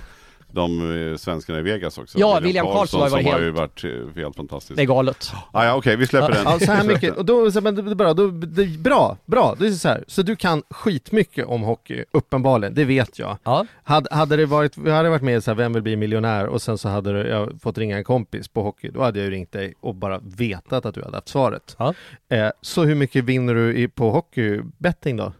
de eh, svenskarna i Vegas också. Ja, William Karlsson har ju varit helt- ju varit eh, helt fantastisk. Det är galet. Ah, ja, Okej, vi släpper den. Ja, så här mycket, *laughs* och då, så, men det, bra, då, det, bra, bra, det är så här, så du kan skitmycket om hockey, uppenbarligen, det vet jag. Ja. Hade, hade det varit, vi hade varit med så här, vem vill bli miljonär och sen så hade du, jag fått ringa en kompis på hockey, då hade jag ju ringt dig och bara vetat att du hade haft svaret. Ja. Eh, så hur mycket vinner du i, på hockeybetting då?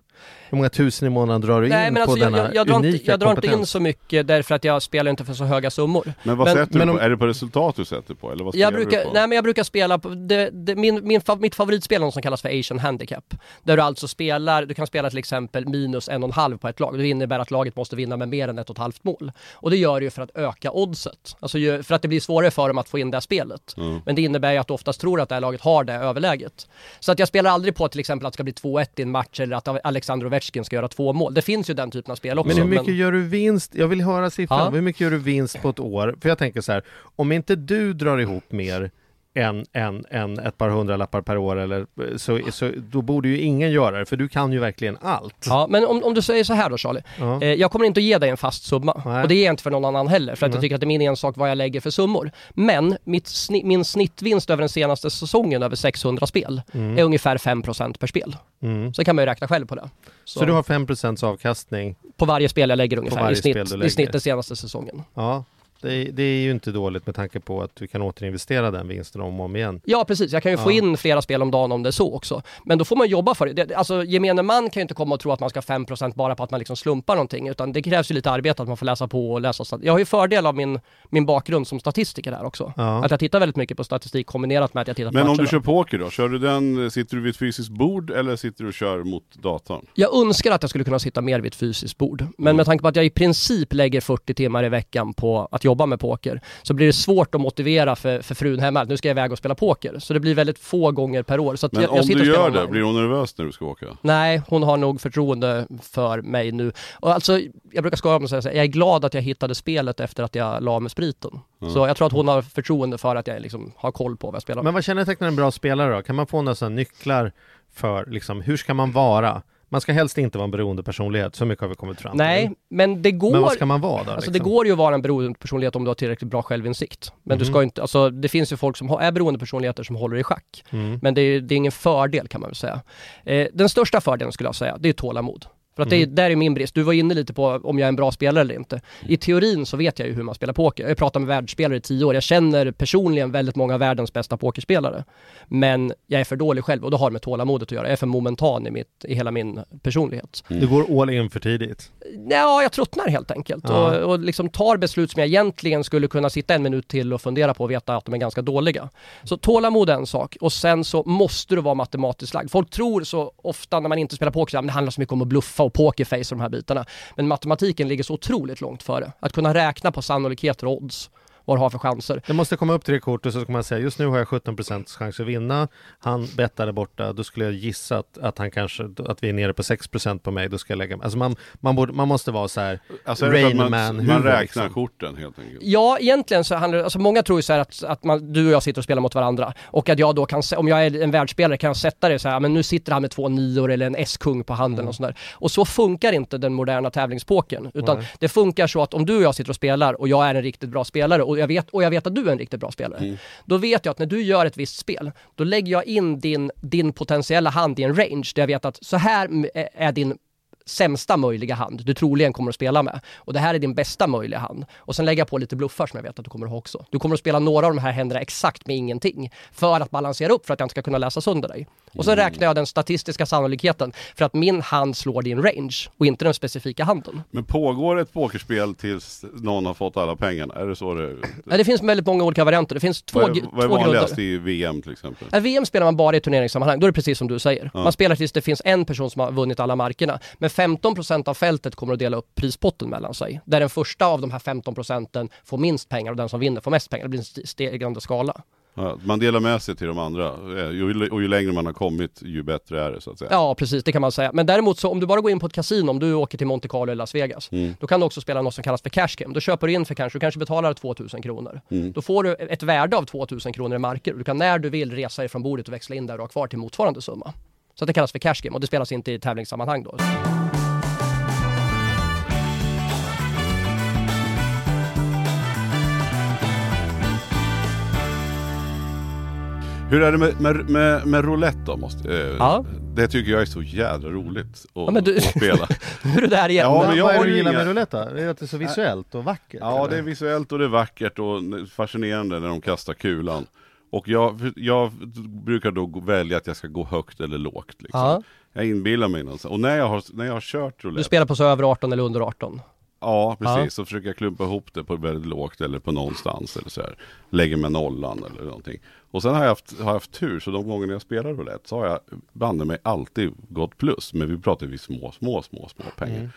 Hur många tusen i månaden drar du Nej in men alltså på jag, denna jag, jag, drar unika inte, jag drar inte kompetens? in så mycket därför att jag spelar inte för så höga summor. Men vad Men- sätter men du på? Är det på resultat du sätter på? Eller vad Jag du brukar, på? nej men jag brukar spela på, det, det, min, min, mitt favoritspel är något som kallas för Asian Handicap. Där du alltså spelar, du kan spela till exempel minus en och en halv på ett lag. Det innebär att laget måste vinna med mer än ett och ett halvt mål. Och det gör du ju för att öka oddset. Alltså ju, för att det blir svårare för dem att få in det här spelet. Mm. Men det innebär ju att du oftast tror att det här laget har det överläget. Så att jag spelar aldrig på till exempel att det ska bli 2-1 i en match eller att Alexander Ovechkin ska göra två mål. Det finns ju den typen av spel också. Men hur mycket gör du vinst? Jag vill höra siffran. Ja. Hur mycket gör du vinst på ett år? För jag tänker så här, om inte du drar ihop mer än, än, än ett par hundralappar per år eller så, så då borde ju ingen göra det, för du kan ju verkligen allt. Ja, men om, om du säger så här då Charlie. Ja. Eh, jag kommer inte att ge dig en fast summa. Nej. Och det är jag inte för någon annan heller. För att Nej. jag tycker att det är min ensak vad jag lägger för summor. Men mitt sni- min snittvinst över den senaste säsongen över 600 spel är ungefär 5% per spel. Mm. Så kan man ju räkna själv på det. Så, du har 5% avkastning? På varje spel jag lägger ungefär i snitt, i snitt den senaste säsongen. Ja, det, det är ju inte dåligt med tanke på att du kan återinvestera den vinsten om och om igen. Ja precis, jag kan ju få Ja. in flera spel om dagen om det är så också. Men då får man jobba för det. det. Alltså gemene man kan ju inte komma och tro att man ska ha 5% bara på att man liksom slumpar någonting. Utan det krävs ju lite arbete att man får läsa på och läsa. Jag har ju fördel av min, min bakgrund som statistiker här också. Ja. Att jag tittar väldigt mycket på statistik kombinerat med att jag tittar på Men om du kör poker då? Kör du den, sitter du vid ett fysiskt bord eller sitter du och kör mot datorn? Jag önskar att jag skulle kunna sitta mer vid ett fysiskt bord. Men Mm. med tanke på att jag i princip lägger 40 timmar i veckan på att jobba med poker så blir det svårt att motivera för, för frun hemma att nu ska jag iväg och spela poker. Så det blir väldigt få gånger per år. Så att Men jag, jag om du gör det, blir hon nervös när du ska åka? Nej, hon har nog förtroende för mig nu. Och alltså, jag brukar skoja om och säga så här, jag är glad att jag hittade spelet efter att jag la med spriten. Så jag tror att hon har förtroende för att jag liksom har koll på vad jag spelar. Men vad kännetecknar en bra spelare då? Kan man få några sådana nycklar för liksom, hur ska man vara? Man ska helst inte vara en beroende personlighet, så mycket har vi kommit fram till. Nej, men det går... Men vad ska man vara då? Alltså liksom? det går ju att vara en beroende personlighet om du har tillräckligt bra självinsikt. Men du Mhm. ska inte, alltså det finns ju folk som är beroende personligheter som håller i schack. Mm. Men det är, det är ingen fördel kan man väl säga. Eh, den största fördelen skulle jag säga, det är tålamod. För att det är, Mm. där är min brist. Du var inne lite på om jag är en bra spelare eller inte. I teorin så vet jag ju hur man spelar poker. Jag har pratat med världsspelare i tio år. Jag känner personligen väldigt många av världens bästa pokerspelare. Men jag är för dålig själv och det har med tålamodet att göra. Jag är för momentan i, mitt, i hela min personlighet. Du går all in för tidigt. Ja, jag tröttnar helt enkelt Ja. och, och liksom tar beslut som jag egentligen skulle kunna sitta en minut till och fundera på och veta att de är ganska dåliga. Så tålamod är en sak och sen så måste du vara matematiskt lagd. Folk tror så ofta när man inte spelar poker att det handlar så mycket om att bluffa och pokerface och de här bitarna. Men matematiken ligger så otroligt långt före. Att kunna räkna på sannolikheter och odds. Vad du har för chanser. Det måste komma upp tre kort och så ska man säga just nu har jag 17% chans att vinna. Han bettade borta, då skulle jag gissa att, att han kanske, att vi är nere på 6% på mig, då ska jag lägga Alltså man, man, borde, man måste vara så här Alltså Rain man, Man man huvud, räknar liksom. korten helt enkelt? Ja, egentligen så handlar alltså många tror ju så här att, att man, du och jag sitter och spelar mot varandra och att jag då kan, om jag är en världsspelare kan jag sätta det så här, men nu sitter han med två nior eller en S-kung på handen och sådär. Och så funkar inte den moderna tävlingspokern, utan Nej. det funkar så att om du och jag sitter och spelar och jag är en riktigt bra spelare och jag vet, och jag vet att du är en riktigt bra spelare, då vet jag att när du gör ett visst spel, då lägger jag in din, din potentiella hand i en range där jag vet att så här är din sämsta möjliga hand du troligen kommer att spela med. Och det här är din bästa möjliga hand. Och sen lägger jag på lite bluffar som jag vet att du kommer att ha också. Du kommer att spela några av de här händerna exakt med ingenting. För att balansera upp för att jag inte ska kunna läsa sönder dig. Och sen räknar jag den statistiska sannolikheten för att min hand slår din range och inte den specifika handen. Men pågår ett pokerspel tills någon har fått alla pengarna? Är det så det... Nej, Det finns väldigt många olika varianter. Det finns två, vad är, vad är vanligast i VM till exempel? Nej, VM spelar man bara i turneringssammanhang, då är det precis som du säger. Ja. Man spelar tills det finns en person som har vunnit alla markerna. Men 15% av fältet kommer att dela upp prispotten mellan sig. Där den första av de här 15% får minst pengar och den som vinner får mest pengar. Det blir en st- stegrande skala. Ja, man delar med sig till de andra. Eh, Och ju längre man har kommit, ju bättre är det så att säga. Ja, precis, det kan man säga. Men däremot så om du bara går in på ett kasino, om du åker till Monte Carlo eller Las Vegas, Mm. då kan du också spela något som kallas för cash game. Då köper du in för kanske, du kanske betalar 2000 kronor. Mm. Då får du ett värde av 2000 kronor i marker. Du kan när du vill resa ifrån bordet och växla in där du har kvar till motsvarande summa. Så att det kallas för cash game och det spelas inte i tävlingssammanhang då. Hur är det med, med, med, med roulette då? Måste, eh, Ja. Det tycker jag är så jädra roligt att, Ja, men du- att spela. *laughs* Nu är det där igen. Ja, men jag Vad är det du gillar inga- med roulette då? Är det att det är så visuellt och vackert? Ja, det är eller? visuellt och det är vackert och fascinerande när de kastar kulan. Och jag, jag brukar då välja att jag ska gå högt eller lågt. Liksom. Ja. Jag inbillar mig någonstans. Och när jag har, när jag har kört Du roulette, spelar på så över 18 eller under 18. ja precis, Ja. så försöker jag klumpa ihop det på väldigt lågt eller på någonstans eller så här. Lägger med nollan eller någonting. Och sen har jag haft, har jag haft tur, så de gånger jag spelar roulette så har jag banne mig alltid gått plus. Men vi pratar ju små, små, små, små pengar. Mm.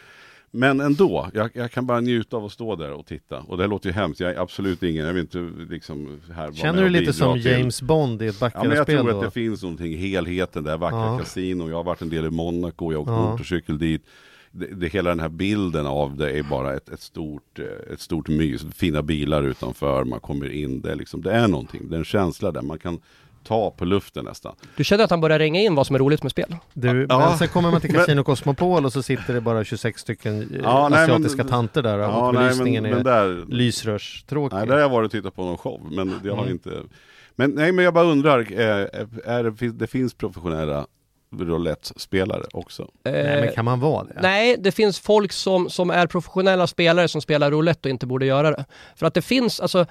Men ändå, jag, jag kan bara njuta av att stå där och titta. Och det låter ju hemskt, jag är absolut ingen, jag vill inte liksom här Känner du lite som till- James Bond i ett Ja men jag tror då? att det finns någonting, helheten där, vackra Ja. kasino, jag har varit en del i Monaco, jag har åkt Ja. motorcykel dit. Det, det, hela den här bilden av det är bara ett, ett, stort, eh, ett stort mys, fina bilar utanför, man kommer in, det liksom, det är någonting, det är en känsla där, man kan ta på luften nästan. Du känner att han börjar ringa in vad som är roligt med spel? Du, Ja. men sen kommer man till *laughs* Casino Cosmopol och så sitter det bara 26 stycken eh, Ja, nej, asiatiska men- tanter där Ja, och nej, men, belysningen men är där, lysrörstråkig. nej, där har jag varit och tittat på någon show, men det har Mm. inte men, nej men jag bara undrar, eh, är det, det finns professionella roulette-spelare också? Nej men kan man vara det? Nej, det finns folk som, som är professionella spelare som spelar roulette och inte borde göra det. För att det finns, alltså,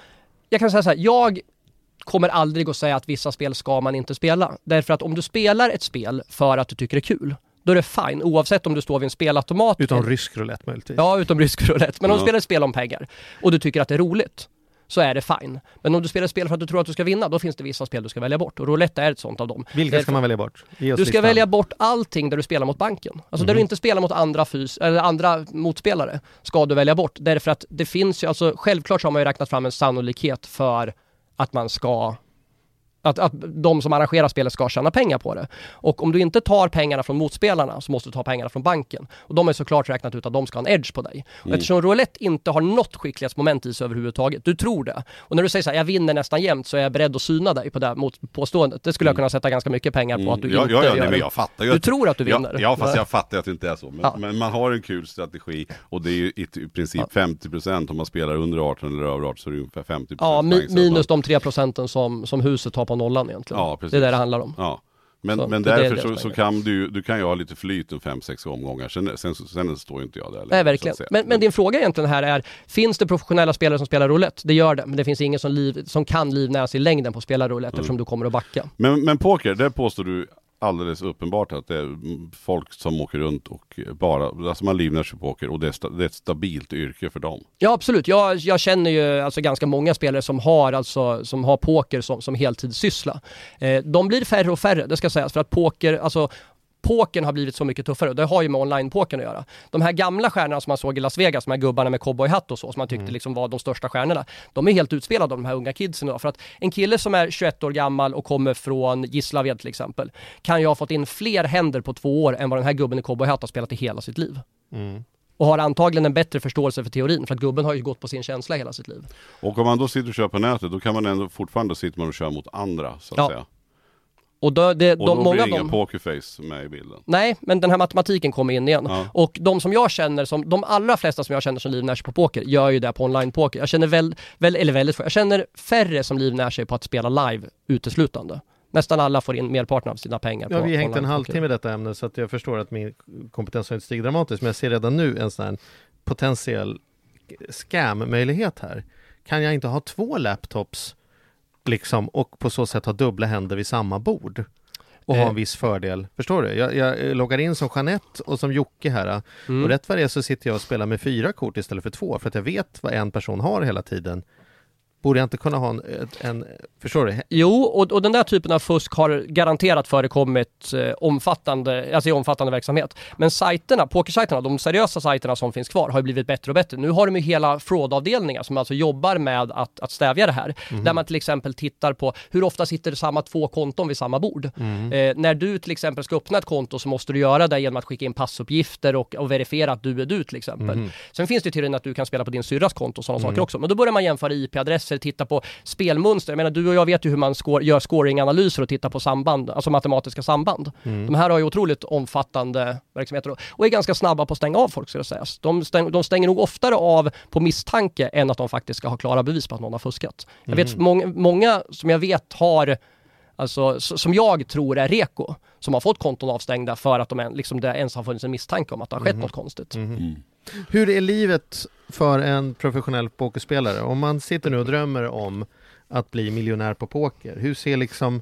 jag kan säga så här, jag kommer aldrig att säga att vissa spel ska man inte spela. Därför att om du spelar ett spel för att du tycker det är kul, då är det fine oavsett om du står vid en spelautomat. Utom rysk roulette möjligtvis. Ja, utom rysk roulette. Men om du spelar ett spel om pengar och du tycker att det är roligt, så är det fine. Men om du spelar ett spel för att du tror att du ska vinna, då finns det vissa spel du ska välja bort. Och roulette är ett sånt av dem. Vilka ska man välja bort? Du ska listan. välja bort allting där du spelar mot banken. Alltså där Mhm. du inte spelar mot andra, fys eller andra motspelare ska du välja bort. Därför att det finns ju, alltså självklart så har man ju räknat fram en sannolikhet för att man ska att, att de som arrangerar spelet ska tjäna pengar på det. Och om du inte tar pengarna från motspelarna så måste du ta pengarna från banken. Och de är såklart räknat ut att de ska ha en edge på dig. Och Mm. eftersom roulette inte har något skicklighetsmoment i sig överhuvudtaget, du tror det. Och när du säger så här, jag vinner nästan jämt så är jag beredd att syna dig på det mot påståendet. Det skulle jag kunna sätta ganska mycket pengar på att du Mm. ja, inte ja, ja, gör nej, jag fattar ju Du att- tror att du Ja, vinner. ja, fast jag *laughs* fattar att det inte är så. Men, Ja. men man har en kul strategi och det är ju i princip Ja. 50% om man spelar under 18 eller över 18 så är det ungefär 50% Ja, mi- minus de 3 procenten som, som huset har på nollan egentligen. Ja, precis. det är det det handlar om. Ja. Men, Så men därför så, så kan du, du kan ju ha lite flyt en 5-6 omgångar, sen, sen, sen står ju inte jag där längre, Nej, verkligen. Men, men din fråga egentligen här är, finns det professionella spelare som spelar roulette? Det gör det, men det finns ingen som, liv, som kan livnära sig i längden på att spela roulette Mm. eftersom du kommer att backa. men, men poker, där påstår du alldeles uppenbart att det är folk som åker runt och bara, alltså man livnär sig på poker och det är, sta, det är ett stabilt yrke för dem. Ja absolut, jag, jag känner ju alltså ganska många spelare som har, alltså, som har poker som, som heltidssyssla. Eh, de blir färre och färre, det ska sägas, för att poker, alltså pokern har blivit så mycket tuffare och det har ju med online-pokern att göra. De här gamla stjärnorna som man såg i Las Vegas, de här gubbarna med cowboyhatt och så, som man tyckte liksom var de största stjärnorna, de är helt utspelade av de här unga kidsen idag. För att en kille som är 21 år gammal och kommer från Gislaved till exempel, kan ju ha fått in fler händer på två år än vad den här gubben i cowboyhatt har spelat i hela sitt liv. Och har antagligen en bättre förståelse för teorin, för att gubben har ju gått på sin känsla hela sitt liv. Och om man då sitter och kör på nätet, då kan man ändå fortfarande sitta och köra mot andra så att Ja. säga. Och då, det, Och de, då många blir av inga pokerface med i bilden. Nej, men den här matematiken kommer in igen. Ja. Och de som jag känner, som, de allra flesta som jag känner som livnär sig på poker, gör ju det på online-poker. Jag känner väl, väl, eller väldigt få, jag känner färre som livnär sig på att spela live uteslutande. Nästan alla får in merparten av sina pengar Ja, på vi har hängt en halvtimme i detta ämne så att jag förstår att min kompetens har inte stigit dramatiskt men jag ser redan nu en sån här potentiell scam-möjlighet här. Kan jag inte ha två laptops liksom och på så sätt ha dubbla händer vid samma bord? Och ha Eh. en viss fördel. Förstår du? Jag, jag loggar in som Jeanette och som Jocke här. Mm. Och rätt vad det är så sitter jag och spelar med fyra kort istället för två för att jag vet vad en person har hela tiden. Borde jag inte kunna ha en, en förstår du? Jo, och, och den där typen av fusk har garanterat förekommit eh, omfattande, alltså i omfattande verksamhet. Men sajterna, pokersajterna, de seriösa sajterna som finns kvar har ju blivit bättre och bättre. Nu har de ju hela fraudavdelningar som alltså jobbar med att, att stävja det här. Där man till exempel tittar på hur ofta sitter det samma två konton vid samma bord. Eh, när du till exempel ska öppna ett konto så måste du göra det genom att skicka in passuppgifter och, och verifiera att du är du till exempel. Sen finns det teorin att du kan spela på din syrras konto och sådana saker också. Men då börjar man jämföra IP-adresser, titta på spelmönster. Jag menar du och jag vet ju hur man score, gör scoringanalyser och tittar på samband, alltså matematiska samband. De här har ju otroligt omfattande verksamheter och- är ganska snabba på att stänga av folk ska det sägas. De, stäng, de stänger nog oftare av på misstanke än att de faktiskt ska ha klara bevis på att någon har fuskat. Jag vet många, många som jag vet har Alltså som jag tror är reko, som har fått konton avstängda för att de liksom det ens har funnits en misstanke om att det har skett något konstigt. Hur är livet för en professionell pokerspelare? Om man sitter nu och drömmer om att bli miljonär på poker, hur ser liksom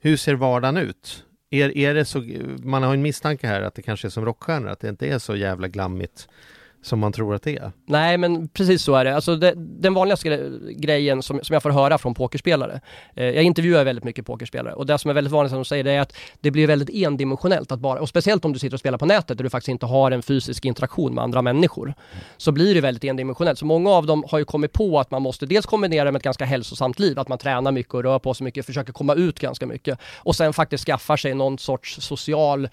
hur ser vardagen ut? Är, är det så, man har en misstanke här att det kanske är som rockstjärnor, att det inte är så jävla glammigt som man tror att det är. Nej men precis så är det. Alltså det, den vanligaste grejen som, som jag får höra från pokerspelare. Eh, jag intervjuar väldigt mycket pokerspelare och det som är väldigt vanligt som de säger det är att det blir väldigt endimensionellt att bara, och speciellt om du sitter och spelar på nätet där du faktiskt inte har en fysisk interaktion med andra människor. Så blir det väldigt endimensionellt. Så många av dem har ju kommit på att man måste dels kombinera det med ett ganska hälsosamt liv, att man tränar mycket och rör på sig mycket, försöker komma ut ganska mycket och sen faktiskt skaffar sig någon sorts social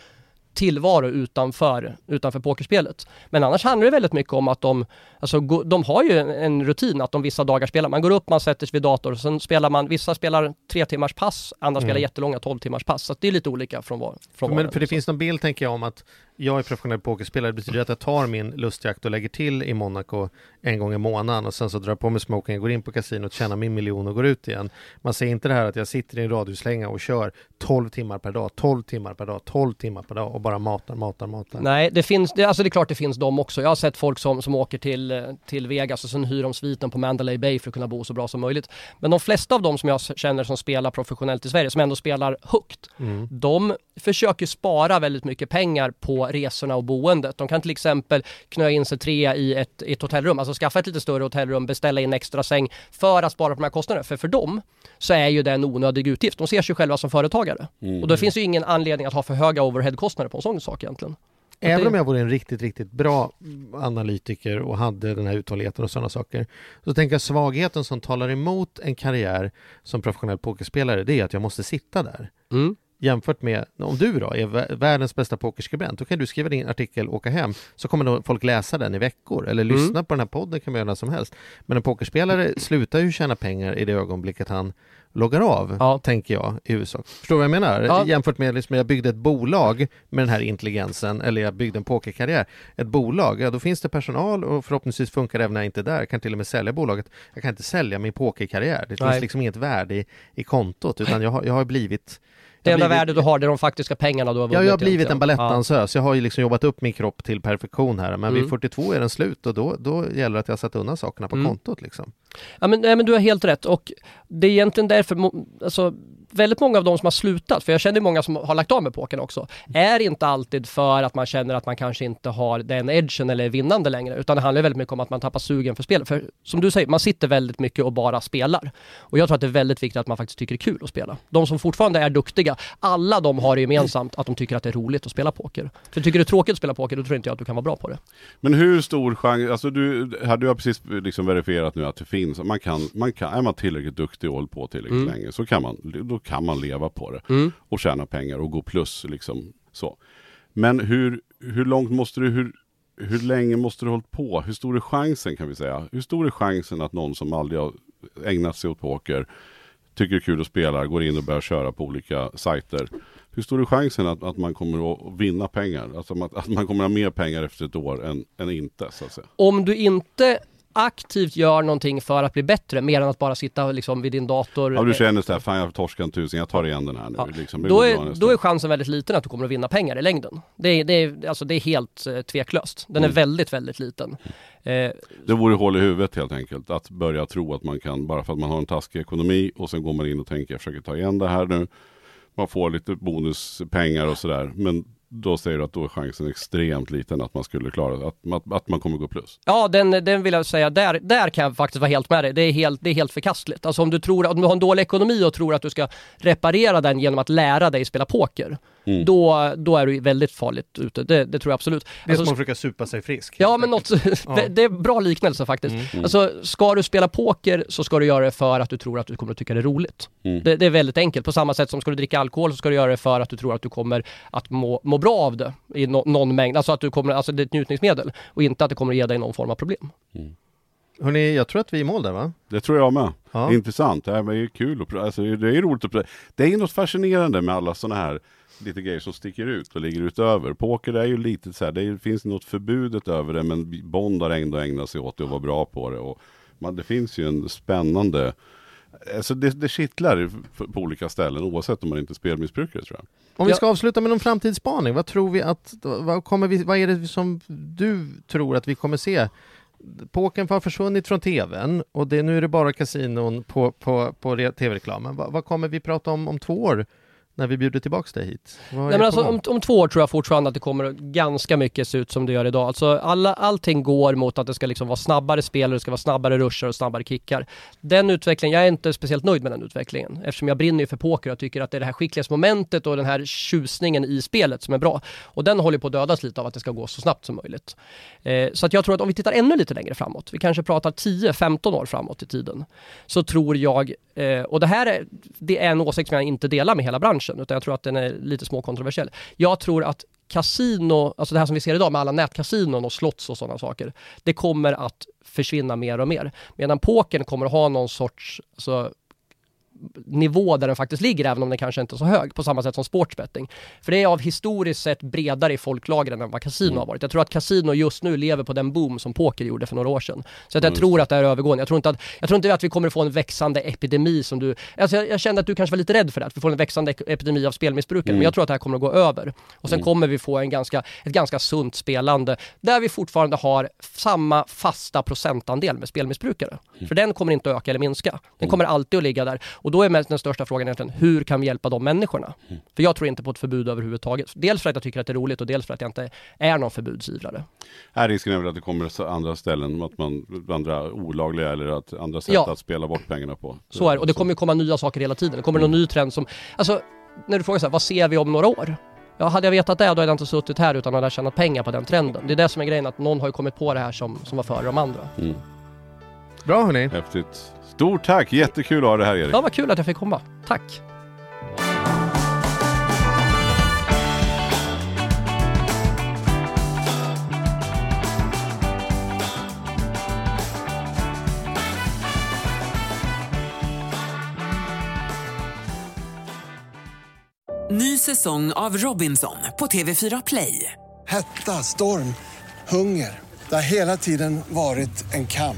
tillvaro utanför, utanför pokerspelet. Men annars handlar det väldigt mycket om att de, alltså, de har ju en, rutin att de vissa dagar spelar, man går upp, man sätter sig vid dator och sen spelar man, vissa spelar tre timmars pass, andra spelar jättelånga 12 timmars pass. Så det är lite olika från var, från var Men för det finns någon bild tänker jag om att jag är professionell pokerspelare, det betyder att jag tar min lustjakt och lägger till i Monaco en gång i månaden och sen så drar jag på mig smoking, går in på kasinot, tjänar min miljon och går ut igen. Man ser inte det här att jag sitter i en radhuslänga och kör 12 timmar per dag, 12 timmar per dag, 12 timmar per dag bara matar, matar, matar. Nej, det finns, det, alltså det är klart det finns de också. Jag har sett folk som, som åker till, eh, till Vegas och sen hyr de sviten på Mandalay Bay för att kunna bo så bra som möjligt. Men de flesta av dem som jag känner som spelar professionellt i Sverige, som ändå spelar högt, Mm. de försöker spara väldigt mycket pengar på resorna och boendet. De kan till exempel knö in sig trea i ett, i ett hotellrum, alltså skaffa ett lite större hotellrum, beställa in extra säng för att spara på de här kostnaderna. För för dem så är ju det en onödig utgift. De ser sig själva som företagare. Och då finns ju ingen anledning att ha för höga overheadkostnader på en sån sak egentligen. Även det- om jag vore en riktigt, riktigt bra analytiker och hade den här uthålligheten och sådana saker. Så tänker jag svagheten som talar emot en karriär som professionell pokerspelare, det är att jag måste sitta där. Mm. Jämfört med, om du då är vä- världens bästa pokerskribent, då kan du skriva din artikel och åka hem, så kommer folk läsa den i veckor, eller Mm. lyssna på den här podden kan man göra när som helst. Men en pokerspelare slutar ju tjäna pengar i det ögonblicket han loggar av, Ja. tänker jag i huvudsak. Förstår du vad jag menar? Ja. Jämfört med liksom, jag byggde ett bolag med den här intelligensen, eller jag byggde en pokerkarriär. Ett bolag, ja då finns det personal och förhoppningsvis funkar det även när jag inte är där. Jag kan till och med sälja bolaget. Jag kan inte sälja min pokerkarriär. Det Nej. finns liksom inget värde i, i kontot, utan jag har, jag har blivit Det enda blivit- värde du har det är de faktiska pengarna du har Ja, vunnit jag har blivit en balettdansös. Jag har ju liksom jobbat upp min kropp till perfektion här. Men Mm. vid 42 är den slut och då, då gäller det att jag satt undan sakerna på Mm. kontot liksom. Ja men, nej, men du har helt rätt och det är egentligen därför, alltså väldigt många av de som har slutat, för jag känner många som har lagt av med pokern också, är inte alltid för att man känner att man kanske inte har den edgen eller är vinnande längre, utan det handlar väldigt mycket om att man tappar sugen för spel. För som du säger, man sitter väldigt mycket och bara spelar. Och jag tror att det är väldigt viktigt att man faktiskt tycker det är kul att spela. De som fortfarande är duktiga, alla de har det gemensamt att de tycker att det är roligt att spela poker. För tycker du det är tråkigt att spela poker, då tror inte jag att du kan vara bra på det. Men hur stor chans, alltså du, här, du har precis liksom verifierat nu att det finns, man kan, man kan, är man tillräckligt duktig och håller på tillräckligt Mm. länge så kan man, då kan man leva på det. Mm. Och tjäna pengar och gå plus liksom så. Men hur, hur långt måste du, hur, hur länge måste du hållit på? Hur stor är chansen kan vi säga? Hur stor är chansen att någon som aldrig har ägnat sig åt poker, tycker det är kul att spela, går in och börjar köra på olika sajter. Hur stor är chansen att, att man kommer att vinna pengar? Alltså att, att man kommer att ha mer pengar efter ett år än, än inte så att säga. Om du inte aktivt gör någonting för att bli bättre, mer än att bara sitta liksom vid din dator. Ja, du känner såhär, fan jag har torskat en tusen, jag tar igen den här nu. Ja. Liksom. Då, är, då är chansen väldigt liten att du kommer att vinna pengar i längden. Det är, det är, alltså det är helt eh, tveklöst. Den är Mm. väldigt, väldigt liten. Eh, Det vore hål i huvudet helt enkelt. Att börja tro att man kan, bara för att man har en taskig ekonomi och sen går man in och tänker jag försöker ta igen det här nu. Man får lite bonuspengar och sådär. Men då säger du att då är chansen extremt liten att man skulle klara. Att, att, att man kommer gå plus. Ja, den, den vill jag säga, där, där kan jag faktiskt vara helt med dig. Det är helt, det är helt förkastligt. Alltså om du, tror, om du har en dålig ekonomi och tror att du ska reparera den genom att lära dig spela poker, Mm. då, då är du väldigt farligt ute. Det, det tror jag absolut. Det är Alltså, som att försöka supa sig frisk. Ja men något, *laughs* det är bra liknelse faktiskt. Alltså ska du spela poker så ska du göra det för att du tror att du kommer att tycka det är roligt. Mm. Det, det är väldigt enkelt. På samma sätt som ska du dricka alkohol så ska du göra det för att du tror att du kommer att må, må bra av det i no, någon mängd. Alltså att du kommer, alltså det är ett njutningsmedel och inte att det kommer att ge dig någon form av problem. Hörrni, jag tror att vi är i mål där va? Det tror jag med. Ja. Intressant. Det här är kul. att pr- Alltså, det är roligt att Det är något fascinerande med alla sådana här lite grejer som sticker ut och ligger utöver. Poker är ju lite så här, det finns något förbudet över det men Bond har ändå ägnat sig åt det och var bra på det. Och man, det finns ju en spännande Alltså det, det kittlar på olika ställen oavsett om man inte är spelmissbrukare tror jag. Om vi ska avsluta med någon framtidsspaning, vad tror vi att, vad, kommer vi, vad är det som du tror att vi kommer se? Pokern har försvunnit från tvn och det, nu är det bara kasinon på, på, på re- tv-reklamen. Vad, vad kommer vi prata om om två år när vi bjuder tillbaks dig hit? Nej, men alltså, om, om två år tror jag fortfarande att det kommer ganska mycket se ut som det gör idag. Alltså, alla, allting går mot att det ska liksom vara snabbare spel, det ska vara snabbare rushar och snabbare kickar. Den utvecklingen, jag är inte speciellt nöjd med den utvecklingen eftersom jag brinner ju för poker och tycker att det är det här skicklighetsmomentet och den här tjusningen i spelet som är bra. Och den håller på att dödas lite av att det ska gå så snabbt som möjligt. Eh, så att jag tror att om vi tittar ännu lite längre framåt, vi kanske pratar 10-15 år framåt i tiden, så tror jag, eh, och det här är, det är en åsikt som jag inte delar med hela branschen, utan jag tror att den är lite småkontroversiell. Jag tror att kasino, alltså det här som vi ser idag med alla nätkasinon och slots och sådana saker, det kommer att försvinna mer och mer. Medan pokern kommer att ha någon sorts alltså, nivå där den faktiskt ligger, även om den kanske inte är så hög, på samma sätt som sportsbetting. För det är av historiskt sett bredare i folklagren än vad kasino har varit. Jag tror att kasino just nu lever på den boom som poker gjorde för några år sedan. Så att jag tror att det är övergående. Jag tror inte att, jag tror inte att vi kommer få en växande epidemi som du... Alltså jag, jag kände att du kanske var lite rädd för det, att vi får en växande epidemi av spelmissbrukare. Men jag tror att det här kommer att gå över. Och sen kommer vi få en ganska, ett ganska sunt spelande, där vi fortfarande har samma fasta procentandel med spelmissbrukare. För den kommer inte att öka eller minska. Den kommer alltid att ligga där. Och då är den största frågan egentligen, hur kan vi hjälpa de människorna? För jag tror inte på ett förbud överhuvudtaget. Dels för att jag tycker att det är roligt och dels för att jag inte är någon förbudsivrare. Här risken är väl att det kommer andra ställen, att man, andra olagliga eller att andra sätt Ja. att spela bort pengarna på. Så är det. Och det kommer ju komma nya saker hela tiden. Det kommer någon ny trend som... Alltså, när du frågar så här, vad ser vi om några år? Ja, hade jag vetat det, då hade jag inte suttit här utan hade tjänat pengar på den trenden. Det är det som är grejen, att någon har ju kommit på det här som, som var före de andra. Bra hörni. Häftigt. Stort tack, jättekul att ha det här Erik. Ja, vad kul att jag fick komma. Tack! Ny säsong av Robinson på TV4 Play. Hetta, storm, hunger. Det har hela tiden varit en kamp.